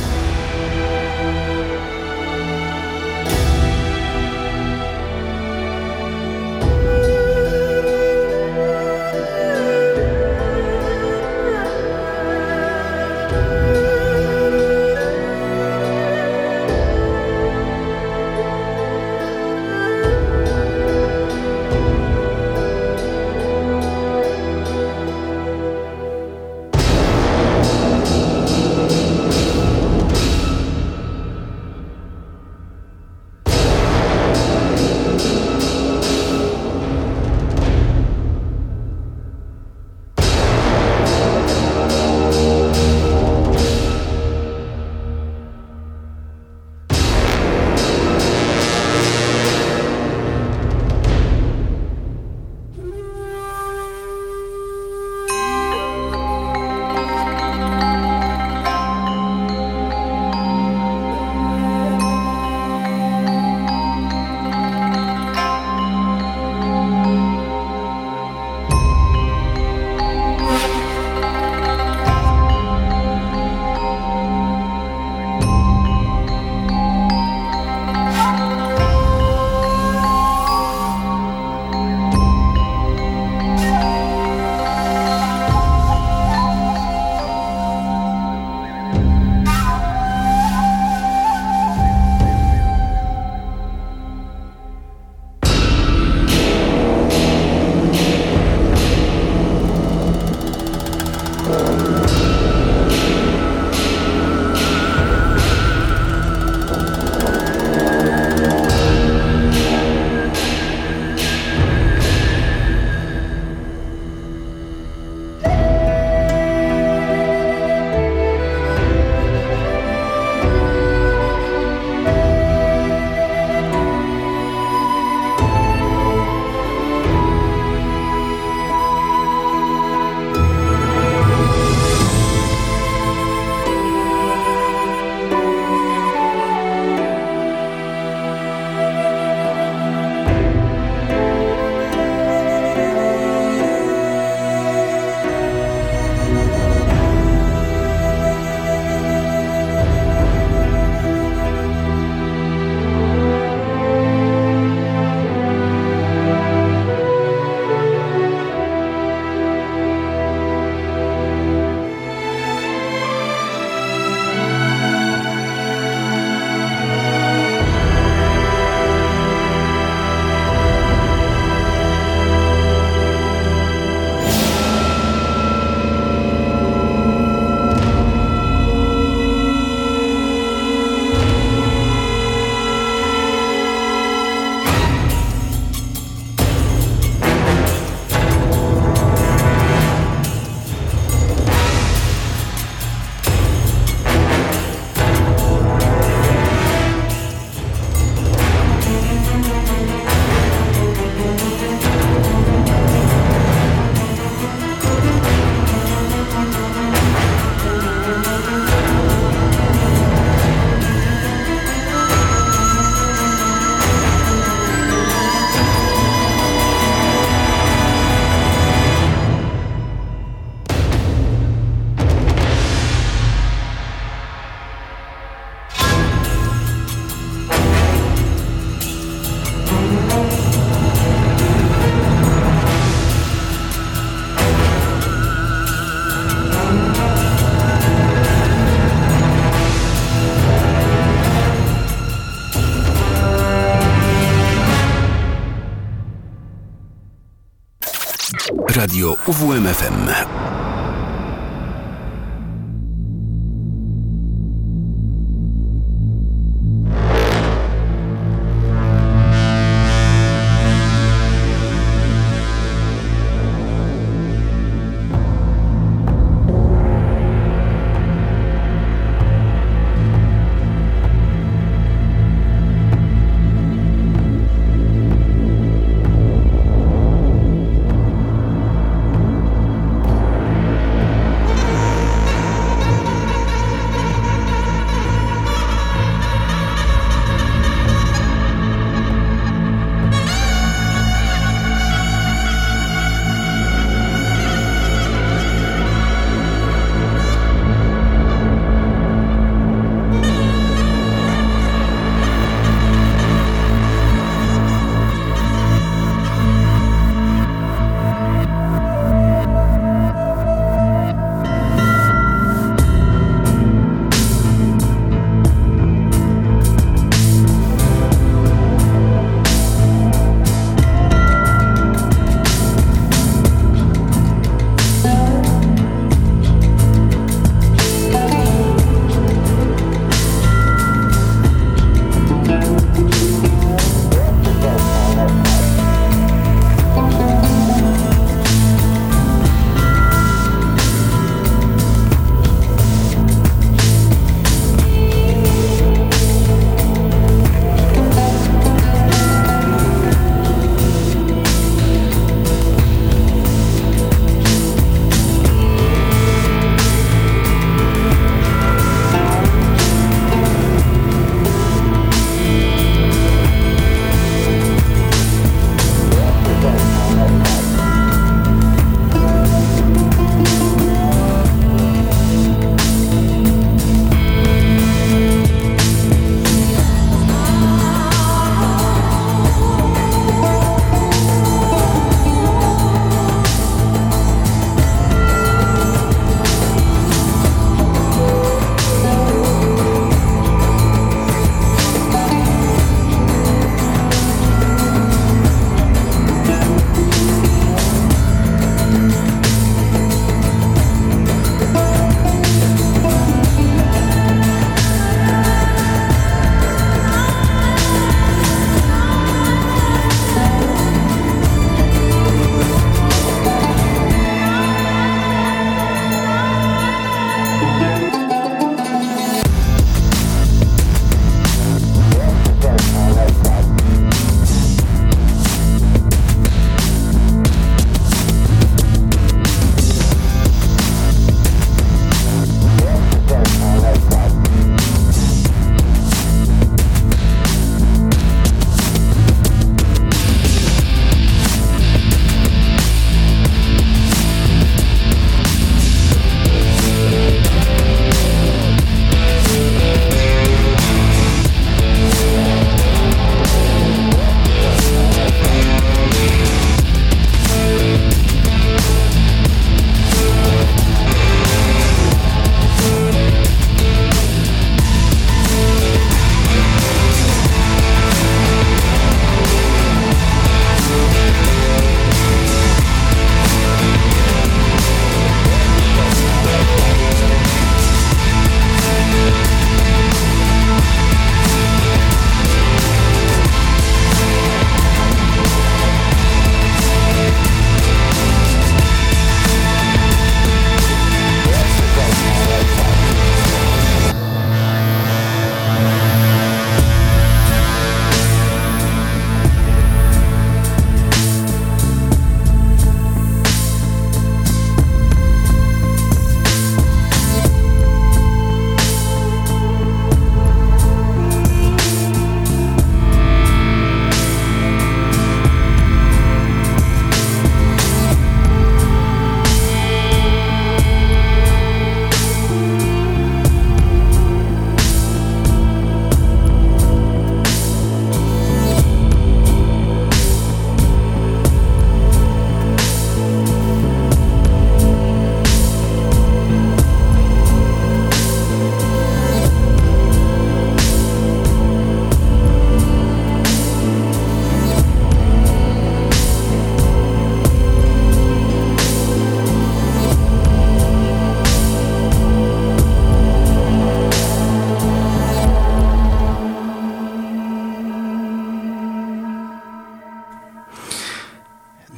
Radio UWMFM.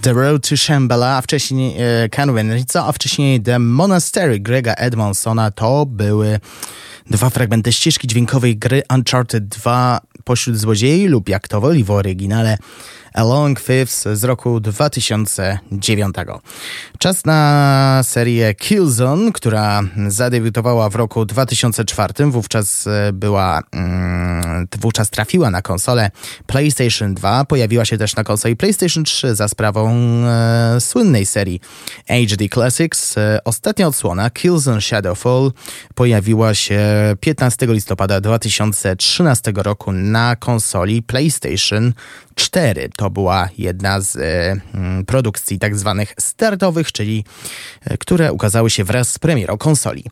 The Road to Shambhala, a wcześniej e, Ken Winrica, a wcześniej The Monastery Grega Edmondsona. To były dwa fragmenty ścieżki dźwiękowej gry Uncharted 2 pośród złodziei lub jak to woli w oryginale Along Fifths z roku 2009. Czas na serię Killzone, która zadebiutowała w roku 2004. Wówczas e, była, mm, wówczas trafiła na konsolę PlayStation 2. Pojawiła się też na konsoli PlayStation 3 za sprawą e, słynnej serii HD Classics. E, ostatnia odsłona Killzone Shadowfall pojawiła się 15 listopada 2013 roku na konsoli PlayStation 4. To była jedna z e, mm, produkcji tak zwanych startowych, czyli e, które ukazały się wraz z premierą konsoli.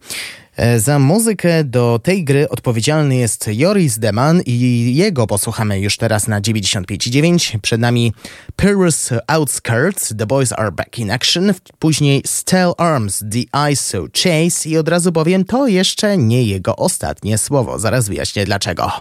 E, Za muzykę do tej gry odpowiedzialny jest Joris Deman i jego posłuchamy już teraz na 95.9. Przed nami Pyrrhus Outskirts, The Boys Are Back in Action, później Steel Arms, The ISO Chase i od razu powiem, to jeszcze nie jego ostatnie słowo. Zaraz wyjaśnię dlaczego.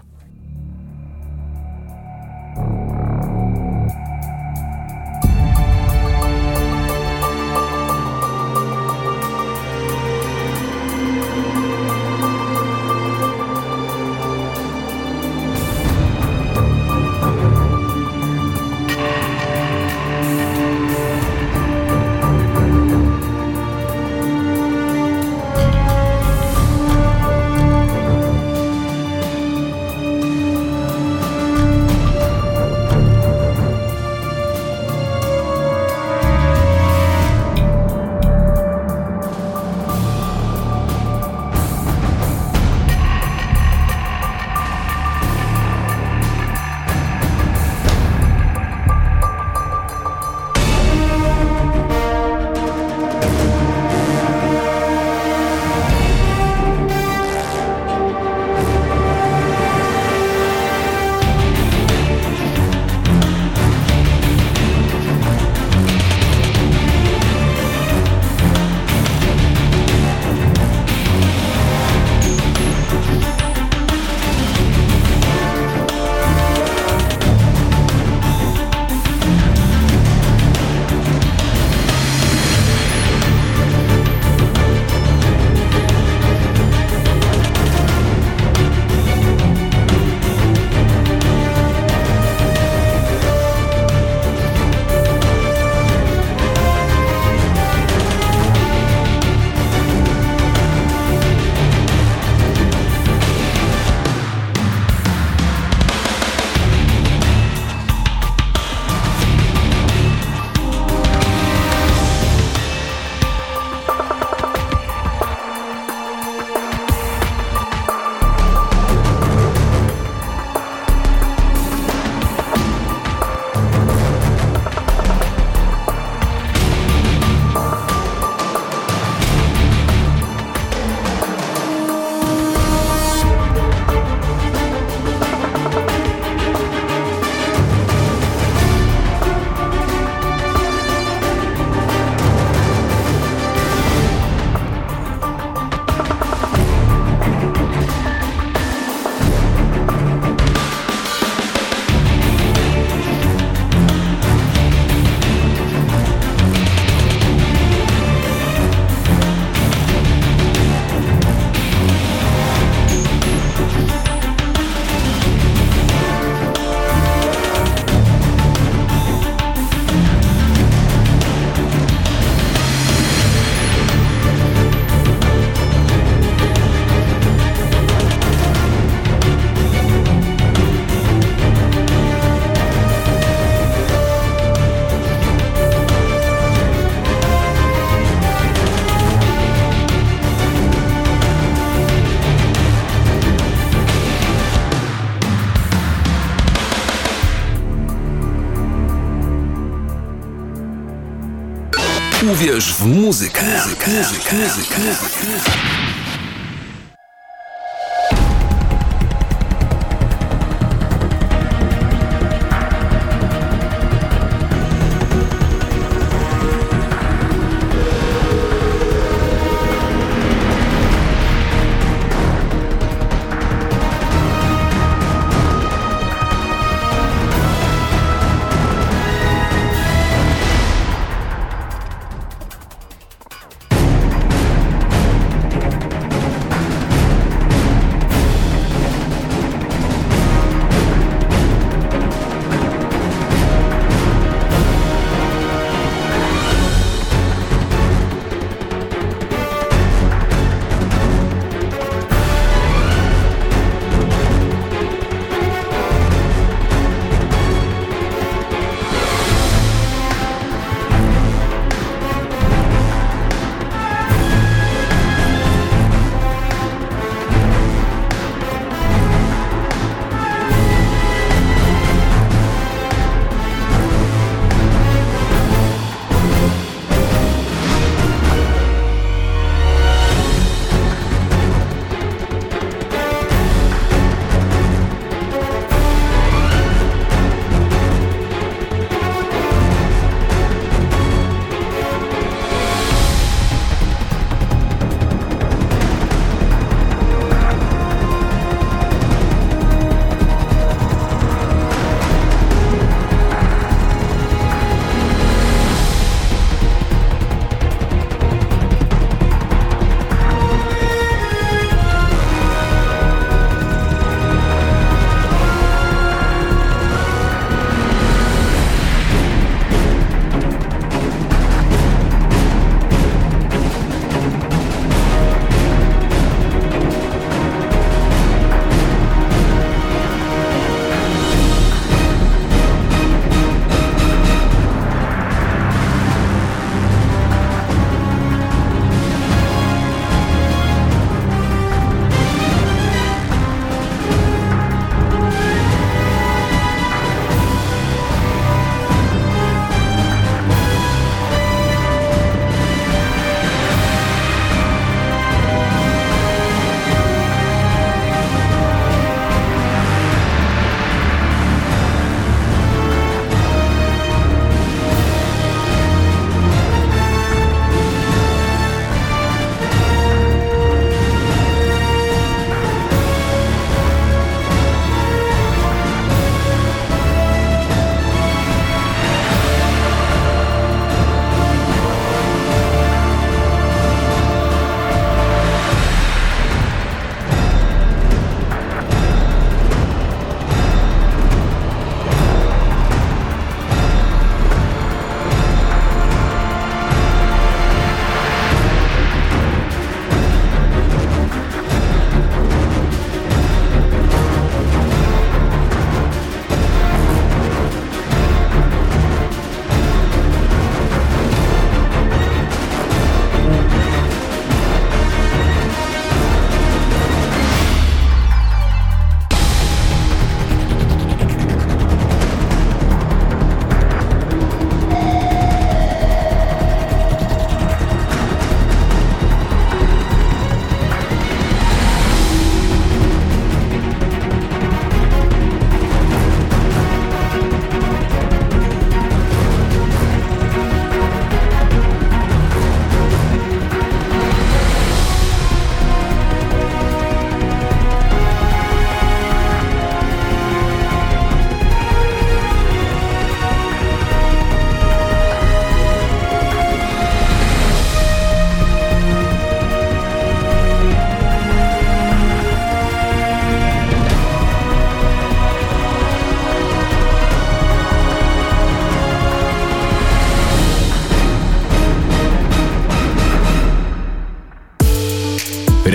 Uwierz w muzykę. muzykę. muzykę. muzykę.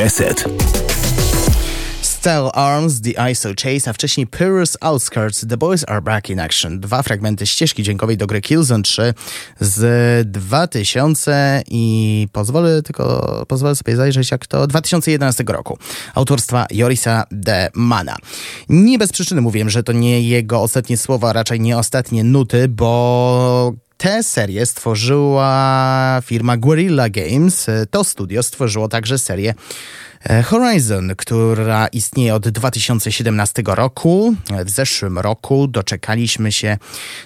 Reset. Steel Arms, The ISO Chase, a wcześniej Pyrrhus Outskirts, The Boys Are Back in Action. Dwa fragmenty ścieżki dźwiękowej do gry Killzone 3 z 2000 i pozwolę tylko, pozwolę sobie zajrzeć jak to, 2011 roku. Autorstwa Jorisa de Mana. Nie bez przyczyny mówiłem, że to nie jego ostatnie słowa, raczej nie ostatnie nuty, bo Tę serię stworzyła firma Guerrilla Games. To studio stworzyło także serię e, Horizon, która istnieje od 2017 roku. W zeszłym roku doczekaliśmy się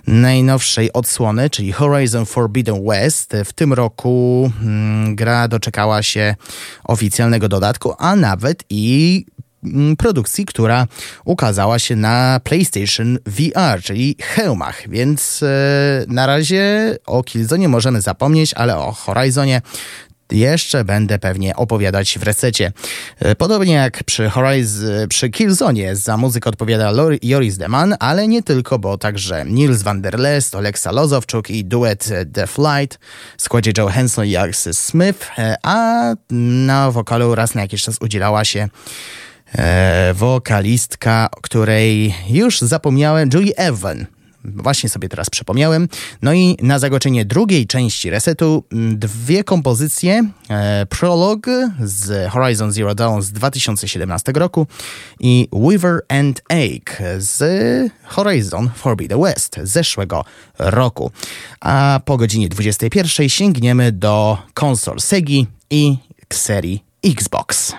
najnowszej odsłony, czyli Horizon Forbidden West. W tym roku mm, gra doczekała się oficjalnego dodatku, a nawet i produkcji, która ukazała się na PlayStation VR, czyli hełmach, więc e, na razie o Killzone możemy zapomnieć, ale o Horizonie jeszcze będę pewnie opowiadać w resecie. E, Podobnie jak przy, Horiz- przy Killzone za muzykę odpowiada Joris Deman, ale nie tylko, bo także Nils van der Lest, Oleksa Lozowczuk i duet The Flight w składzie Joe Henson i Alex Smith, e, a na wokalu raz na jakiś czas udzielała się wokalistka, której już zapomniałem, Julie Evan. Właśnie sobie teraz przypomniałem. No i na zakończenie drugiej części resetu m, dwie kompozycje. E, Prologue z Horizon Zero Dawn z 2017 roku i Weaver and Egg z Horizon Forbidden West zeszłego roku. A po godzinie 21 sięgniemy do konsol Segi i serii Xbox.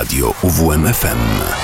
Radio UWMFM.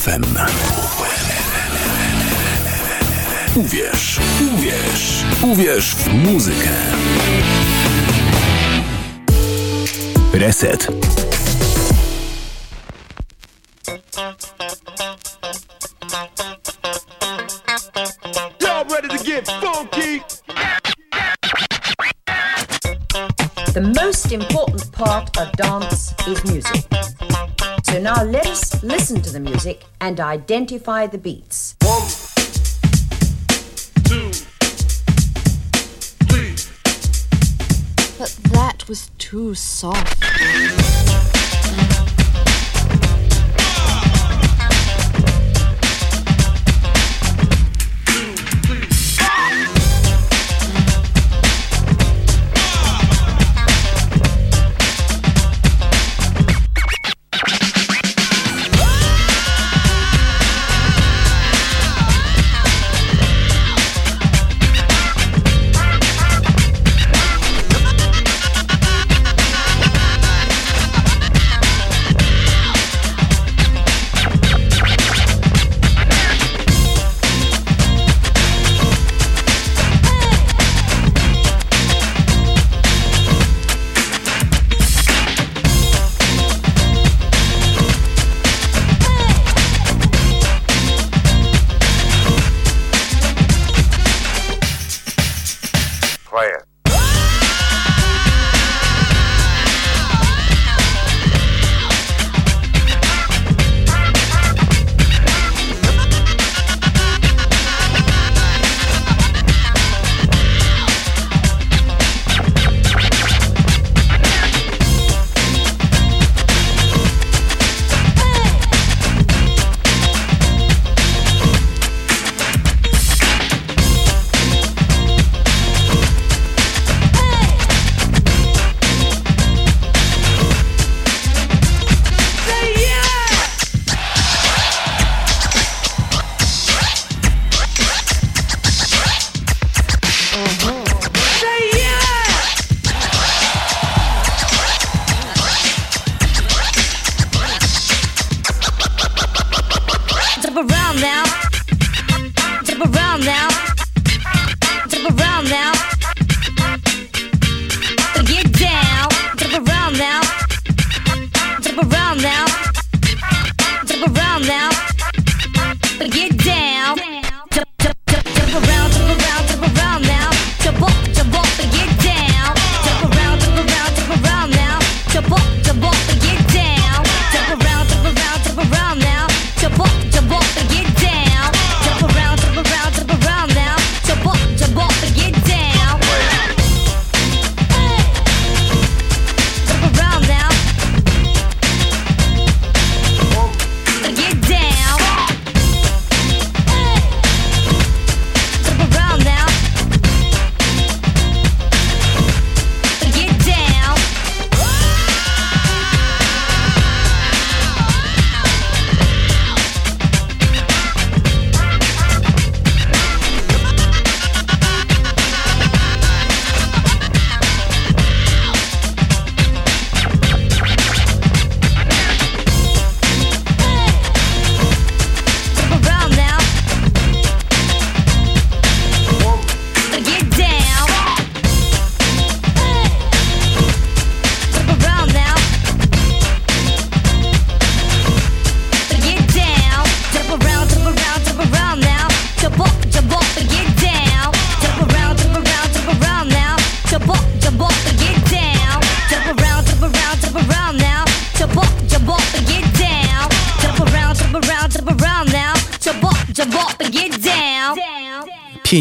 FM. identify the beats. One, two, three. But that was too soft.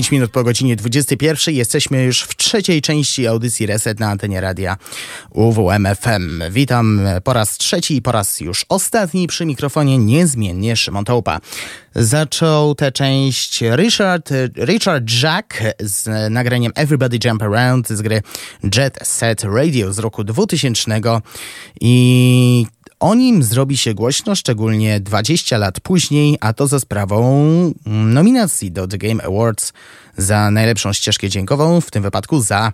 5 minut po godzinie 21 jesteśmy już w trzeciej części audycji Reset na antenie radia UWMFM. Witam po raz trzeci i po raz już ostatni przy mikrofonie niezmiennie Szymon Tołpa. Zaczął tę część Richard, Richard Jack z nagraniem Everybody Jump Around z gry Jet Set Radio z roku 2000 i o nim zrobi się głośno, szczególnie 20 lat później, a to za sprawą nominacji do The Game Awards za najlepszą ścieżkę dźwiękową, w tym wypadku za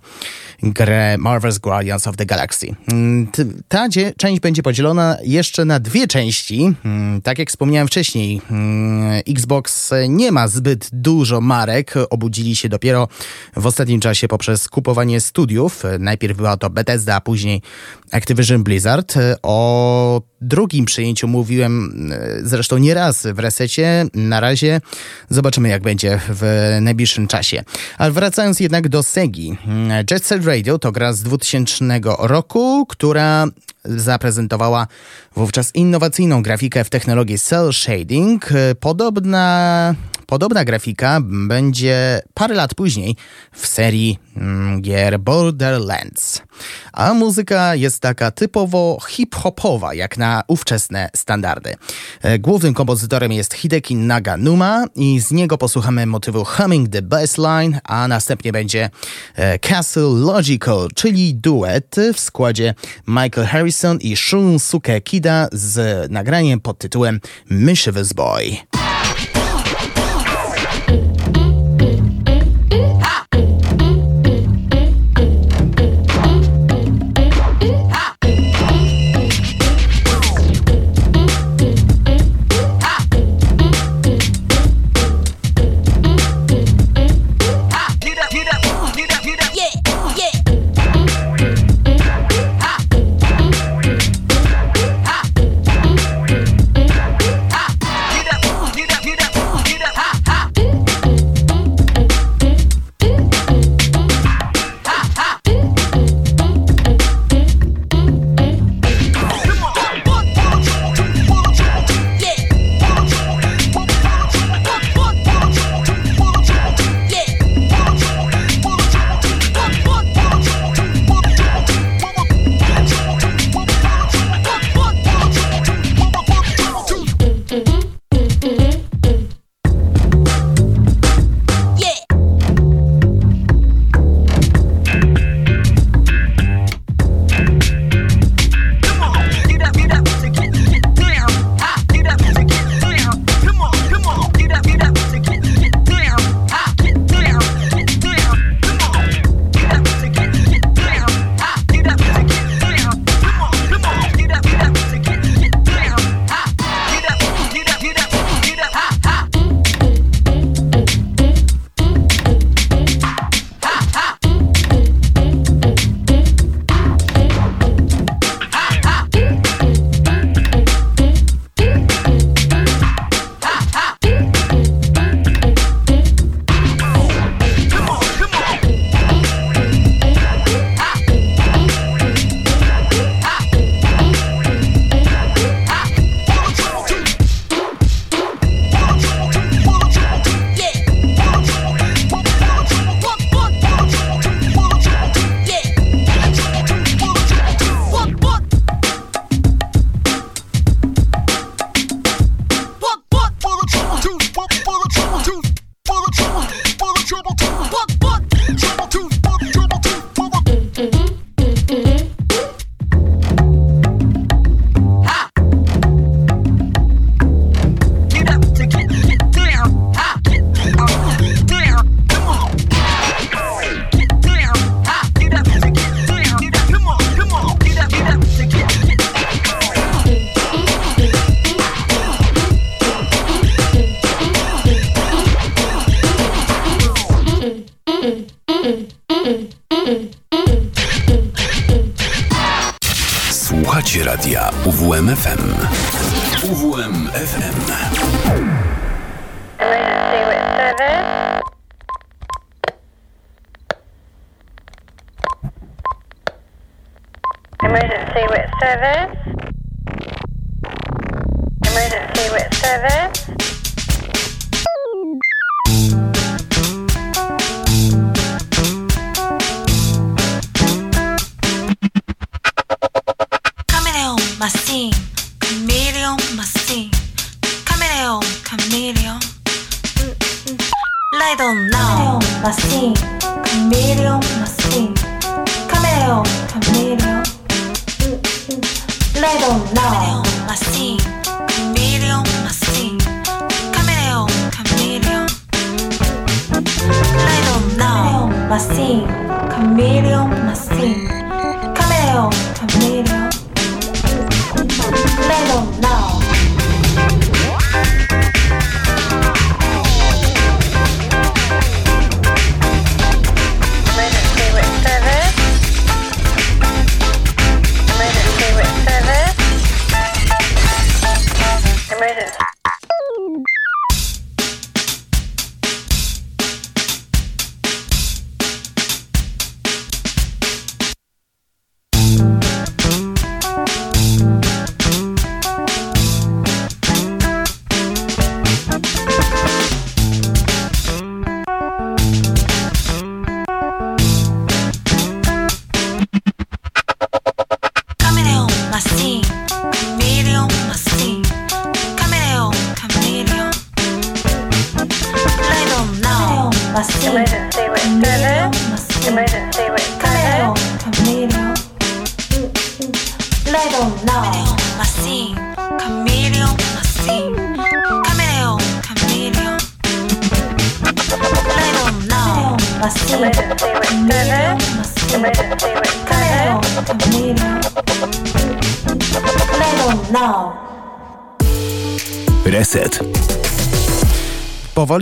grę Marvel's Guardians of the Galaxy. Mm, Ta część będzie podzielona jeszcze na dwie części. Mm, Tak jak wspomniałem wcześniej, mm, Xbox nie ma zbyt dużo marek. Obudzili się dopiero w ostatnim czasie poprzez kupowanie studiów. Najpierw była to Bethesda, a później Activision Blizzard. O drugim przyjęciu mówiłem e, zresztą nie raz w resecie. Na razie zobaczymy, jak będzie w najbliższym czasie. Ale wracając jednak do Segi. Jet Set Radio to gra z 2000 roku, która zaprezentowała wówczas innowacyjną grafikę w technologii cel shading. Podobna, podobna grafika będzie parę lat później w serii mm, gier Borderlands. A muzyka jest taka typowo hip-hopowa, jak na ówczesne standardy. E, Głównym kompozytorem jest Hideki Naganuma i z niego posłuchamy motywu Humming the Bassline, a następnie będzie e, Castle Logical, czyli duet w składzie Michael Harrison i Shunsuke Kida z nagraniem pod tytułem Mischievous Boy.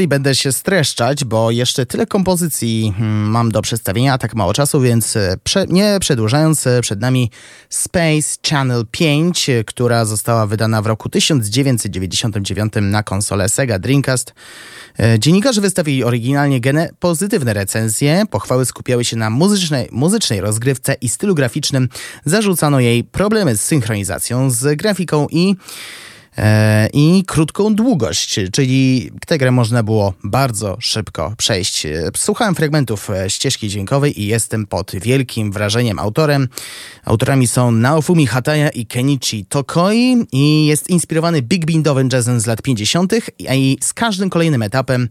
Powoli będę się streszczać, bo jeszcze tyle kompozycji hmm, mam do przedstawienia, a tak mało czasu, więc e, prze, nie przedłużając, e, przed nami Space Channel 5, e, która została wydana w roku 1999 na konsolę Sega Dreamcast. Dziennikarze wystawili oryginalnie gene pozytywne recenzje. Pochwały skupiały się na muzycznej, muzycznej rozgrywce i stylu graficznym. Zarzucano jej problemy z synchronizacją, z grafiką i i krótką długość, czyli tę grę można było bardzo szybko przejść. E, Słuchałem fragmentów e, ścieżki dźwiękowej i jestem pod wielkim wrażeniem autorem. Autorami są Naofumi Hataya i Kenichi Tokoi i jest inspirowany big bandowym jazzem z lat 50. i z każdym kolejnym etapem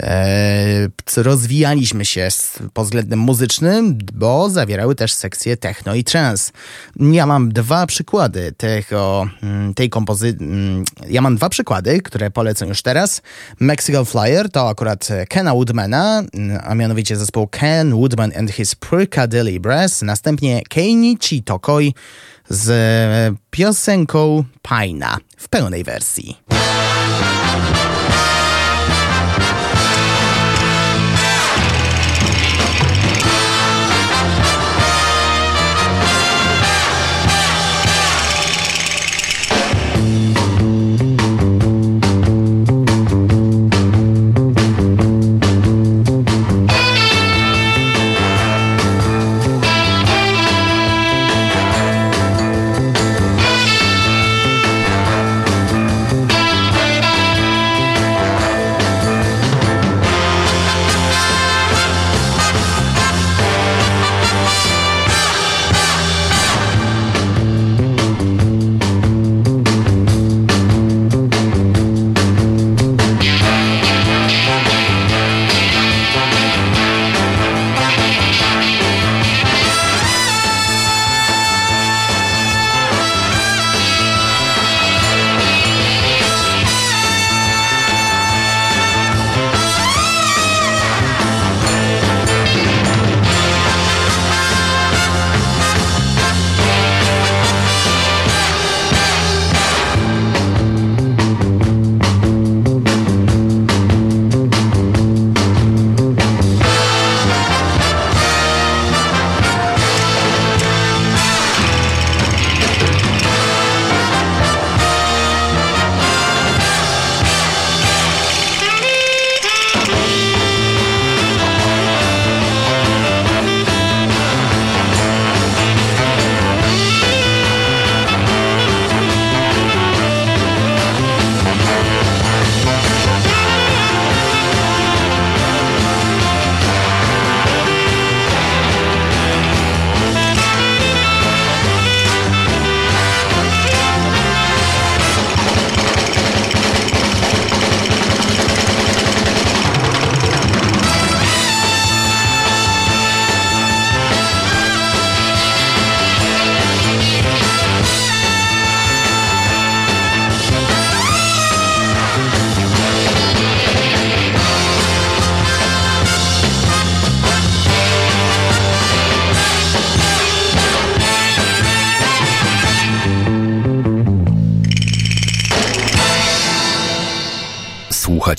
e, rozwijaliśmy się pod względem muzycznym, bo zawierały też sekcje techno i trance. Ja mam dwa przykłady tego, mm, tej kompozycji. Ja mam dwa przykłady, które polecę już teraz. Mexican Flyer to akurat e, Kena Woodmana, mm, a mianowicie zespół Ken Woodman and his Percadilly Brass. Następnie Keinichi Tokoi z e, piosenką Paina w pełnej wersji.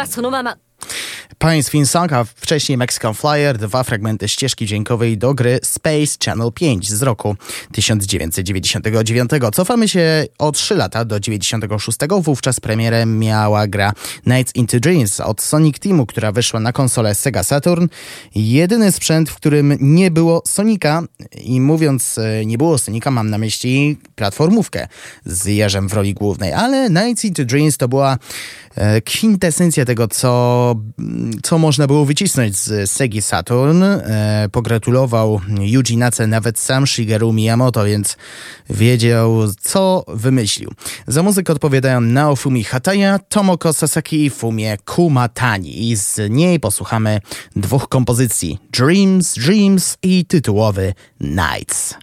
はそのまま。państw Insang, a wcześniej Mexican Flyer, dwa fragmenty ścieżki dźwiękowej do gry Space Channel 5 z roku 1999. Cofamy się o 3 lata do 96. Wówczas premierę miała gra Nights into Dreams od Sonic Teamu, która wyszła na konsolę Sega Saturn. Jedyny sprzęt, w którym nie było Sonika i mówiąc e, nie było Sonika, mam na myśli platformówkę z Jerzem w roli głównej, ale Nights into Dreams to była e, kwintesencja tego, co mm, co można było wycisnąć z Segi Saturn. E, pogratulował Yuji Nace nawet sam Shigeru Miyamoto, więc wiedział, co wymyślił. Za muzykę odpowiadają Naofumi Hataya, Tomoko Sasaki i Fumie Kumatani. I z niej posłuchamy dwóch kompozycji: Dreams, Dreams i tytułowy Nights.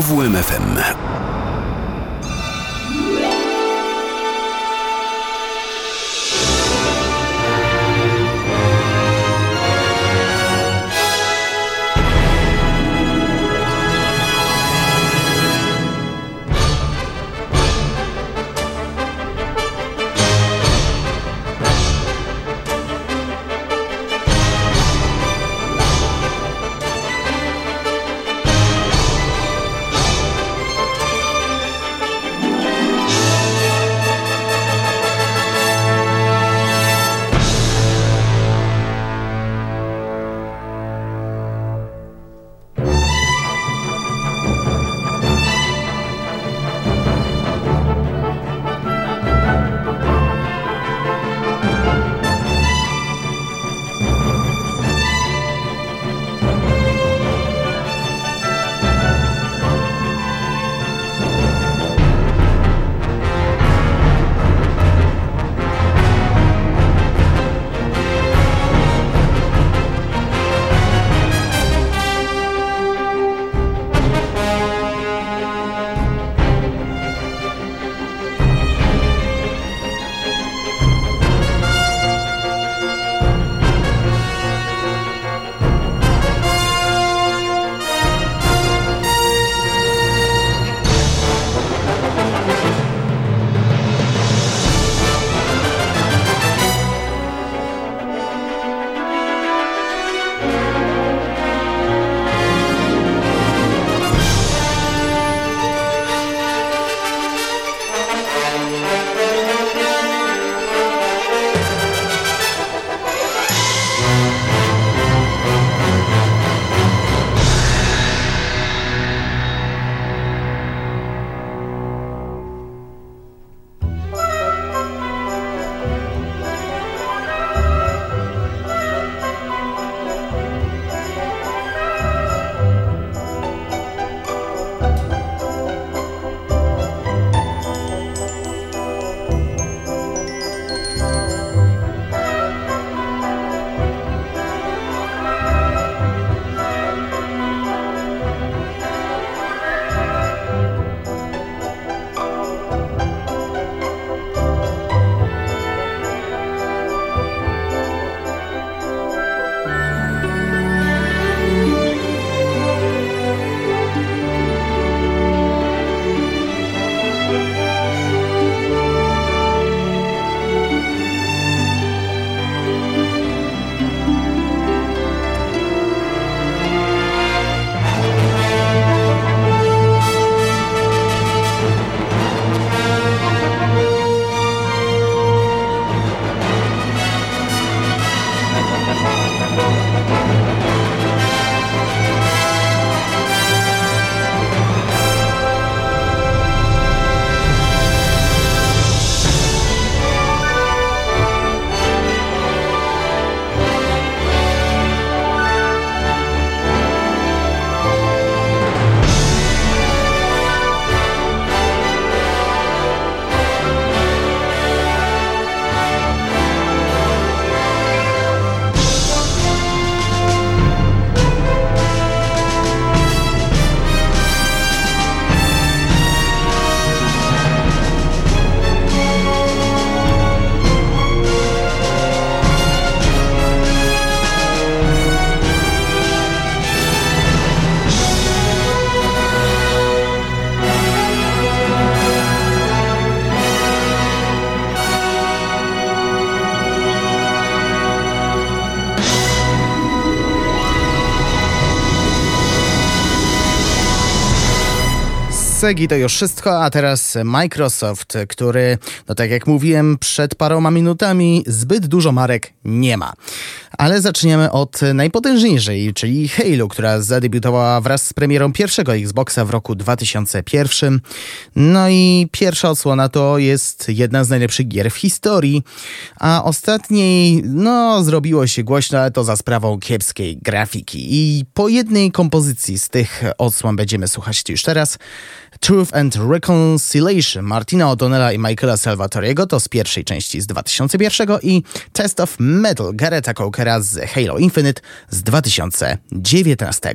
Radio Segi to już wszystko, a teraz Microsoft, który, no tak jak mówiłem przed paroma minutami, zbyt dużo marek nie ma. Ale zaczniemy od najpotężniejszej, czyli Halo, która zadebiutowała wraz z premierą pierwszego Xboxa w roku 2001. No i pierwsza odsłona to jest jedna z najlepszych gier w historii, a ostatniej, no, zrobiło się głośno, ale to za sprawą kiepskiej grafiki. I po jednej kompozycji z tych odsłon będziemy słuchać już teraz. Truth and Reconciliation Martina O'Donnella i Michaela Salvatoriego to z pierwszej części z 2001 i Test of Metal Gareta Cokera z Halo Infinite z 2019.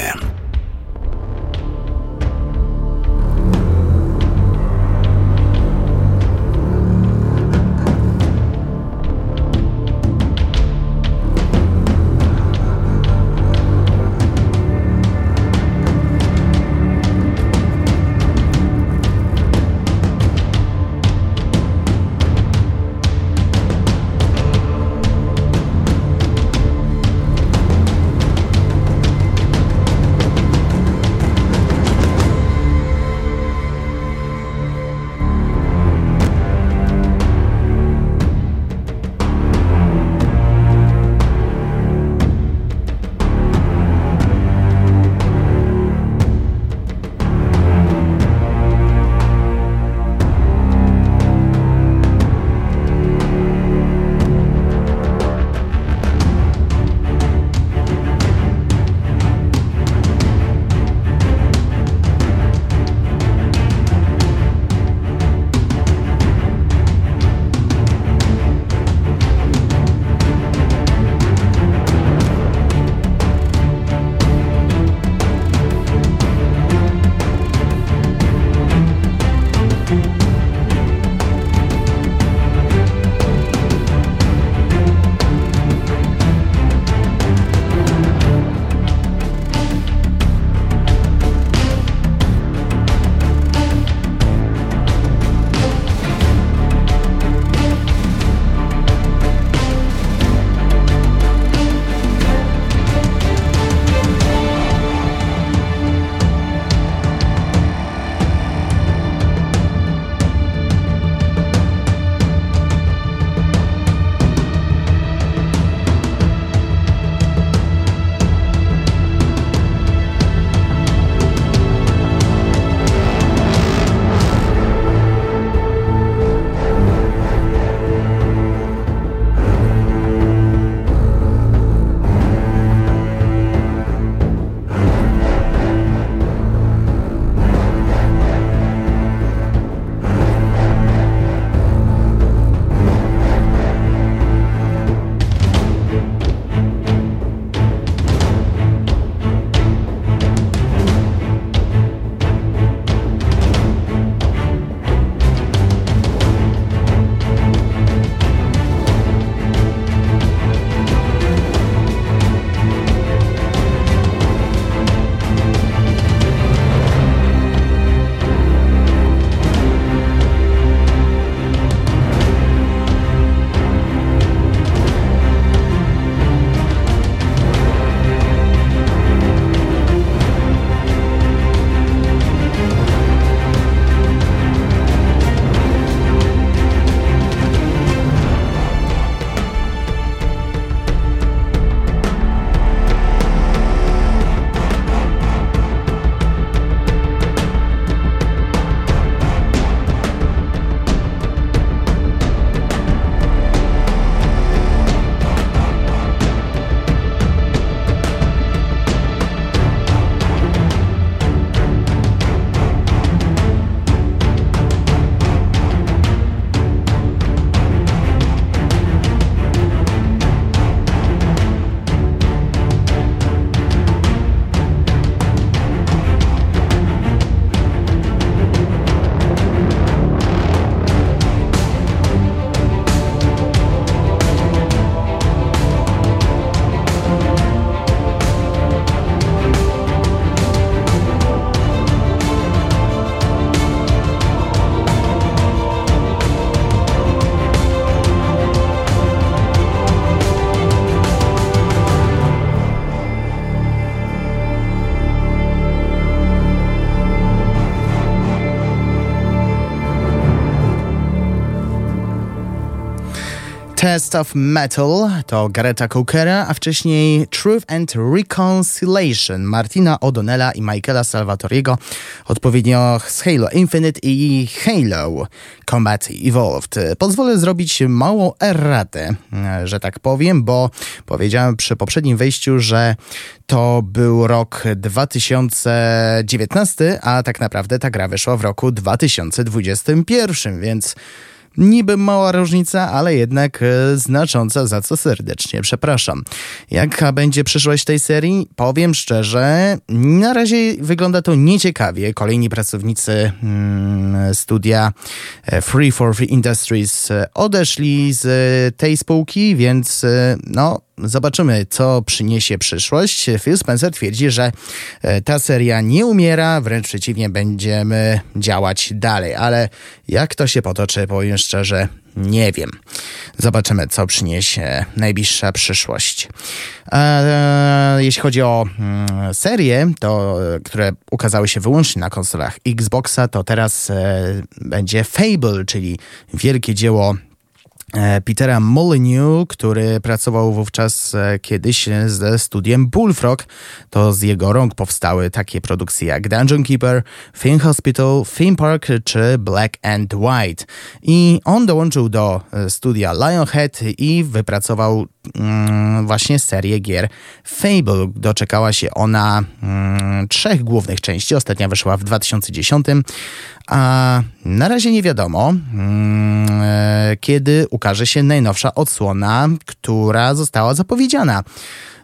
Test of Metal to Gareta Cookera, a wcześniej Truth and Reconciliation Martina O'Donnella i Michaela Salvatoriego, odpowiednio z Halo Infinite i Halo Combat Evolved. Pozwolę zrobić małą erratę, że tak powiem, bo powiedziałem przy poprzednim wejściu, że to był rok 2019, a tak naprawdę ta gra wyszła w roku 2021, więc Niby mała różnica, ale jednak e, znacząca, za co serdecznie przepraszam. Jaka będzie przyszłość tej serii? Powiem szczerze, na razie wygląda to nieciekawie. Kolejni pracownicy mm, studia e, Free for Free Industries e, odeszli z tej spółki, więc no, zobaczymy, co przyniesie przyszłość. Phil Spencer twierdzi, że e, ta seria nie umiera, wręcz przeciwnie, będziemy działać dalej, ale jak to się potoczy, powiem szczerze, nie wiem. Zobaczymy, co przyniesie najbliższa przyszłość. E, jeśli chodzi o mm, serie, to, e, które ukazały się wyłącznie na konsolach Xboxa, to teraz będzie Fable, czyli wielkie dzieło Petera Molyneux, który pracował wówczas e, kiedyś ze studiem Bullfrog. To z jego rąk powstały takie produkcje jak Dungeon Keeper, Film Hospital, Theme Park czy Black and White. I on dołączył do e, studia Lionhead i wypracował właśnie serię gier Fable. Doczekała się ona mm, trzech głównych części. Ostatnia wyszła w 2010, a na razie nie wiadomo, mm, e, kiedy ukaże się najnowsza odsłona, która została zapowiedziana.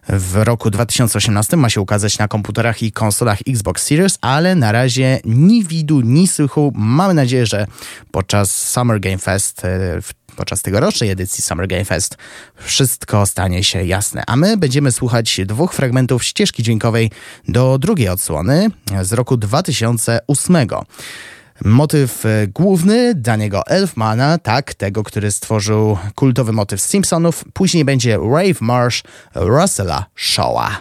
W roku 2018 ma się ukazać na komputerach i konsolach Xbox Series, ale na razie ni widu, ni słychu. Mamy nadzieję, że podczas Summer Game Fest, e, podczas tegorocznej edycji Summer Game Fest, wszystko stanie się jasne. A my będziemy słuchać dwóch fragmentów ścieżki dźwiękowej do drugiej odsłony z roku 2008. Motyw e, główny Daniego Elfmana, tak, tego, który stworzył kultowy motyw Simpsonów. Później będzie Rave Marsh Russella Shawa.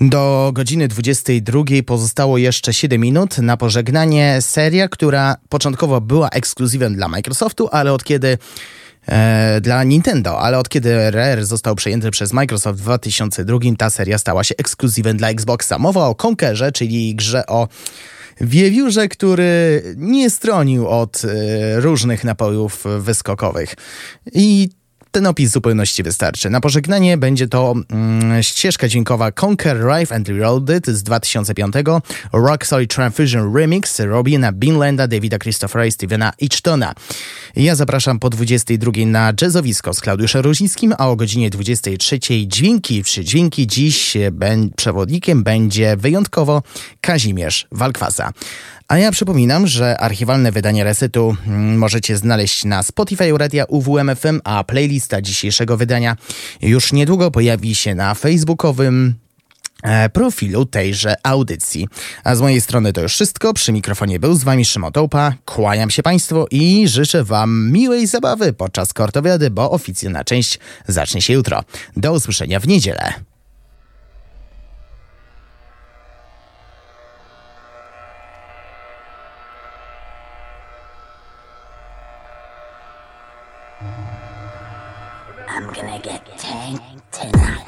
Do godziny 22 pozostało jeszcze 7 minut na pożegnanie. Seria, która początkowo była ekskluzywem dla Microsoftu, ale od kiedy e, dla Nintendo, ale od kiedy Rare został przejęty przez Microsoft w 2002, ta seria stała się ekskluzywem dla Xboxa. Mowa o Conkerze, czyli grze o wiewiórze, który nie stronił od e, różnych napojów wyskokowych. I ten opis w zupełności wystarczy. Na pożegnanie będzie to mm, ścieżka dźwiękowa Conquer Rive and Reloaded z 2005, Rock Solid Transfusion Remix Robina Binlanda, Davida Christophera i Stevena Ichtona. Ja zapraszam po 22 na jazzowisko z Klaudiuszem Ruzińskim, a o godzinie 23 dźwięki przy dźwięki. Dziś ben, przewodnikiem będzie wyjątkowo Kazimierz Walkwasa. A ja przypominam, że archiwalne wydanie Resetu mm, możecie znaleźć na Spotify Radia UWMFM, a playlista dzisiejszego wydania już niedługo pojawi się na facebookowym e, profilu tejże audycji. A z mojej strony to już wszystko. Przy mikrofonie był z wami Szymon Tołpa. Kłaniam się Państwu i życzę Wam miłej zabawy podczas kortowiady, bo oficjalna część zacznie się jutro. Do usłyszenia w niedzielę. Gonna get tanked tonight.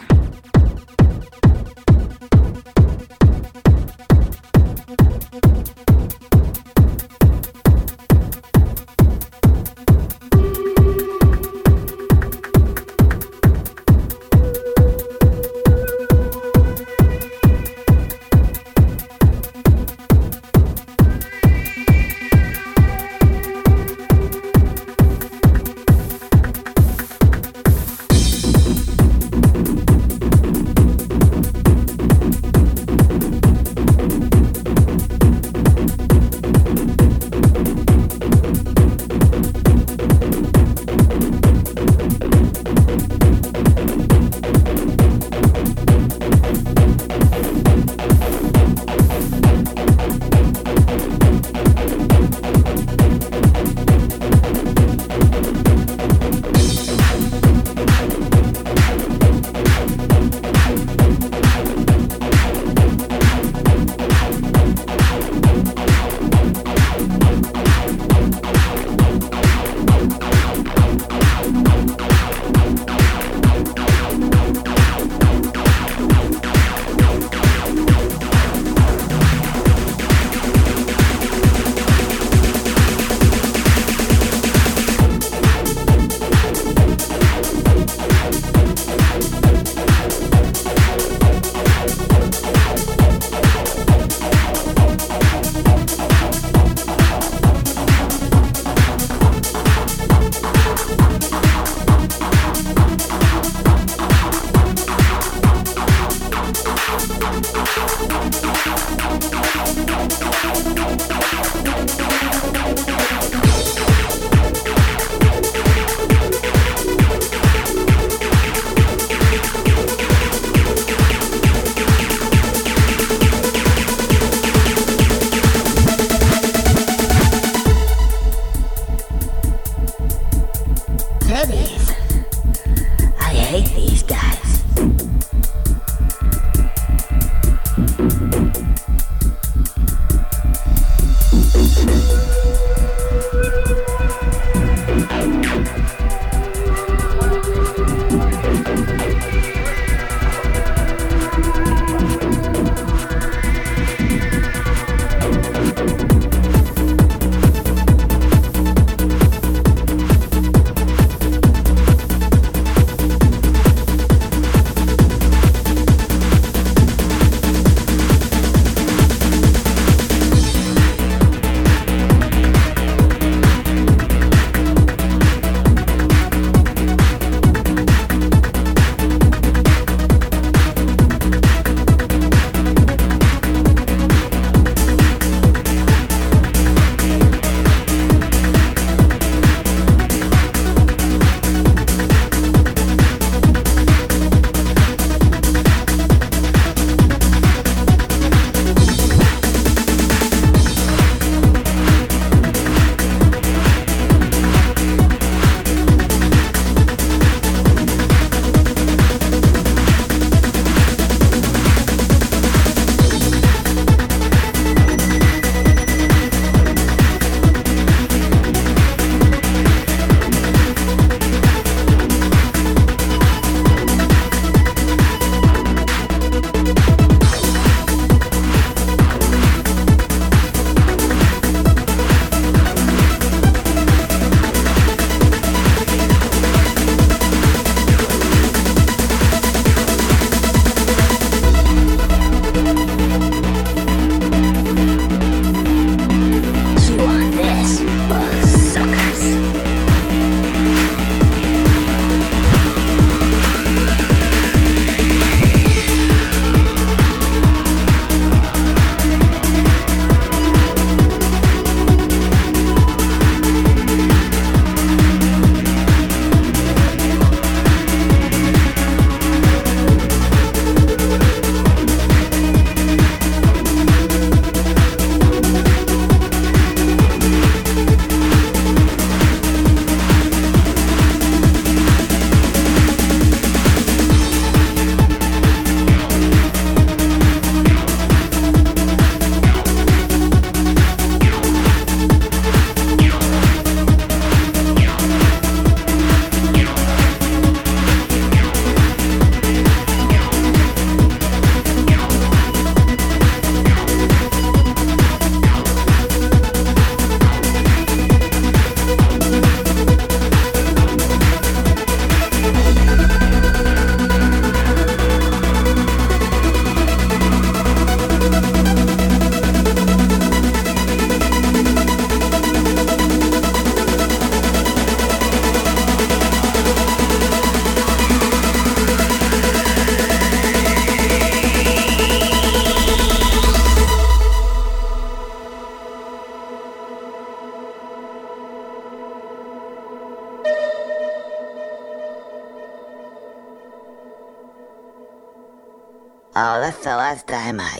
The last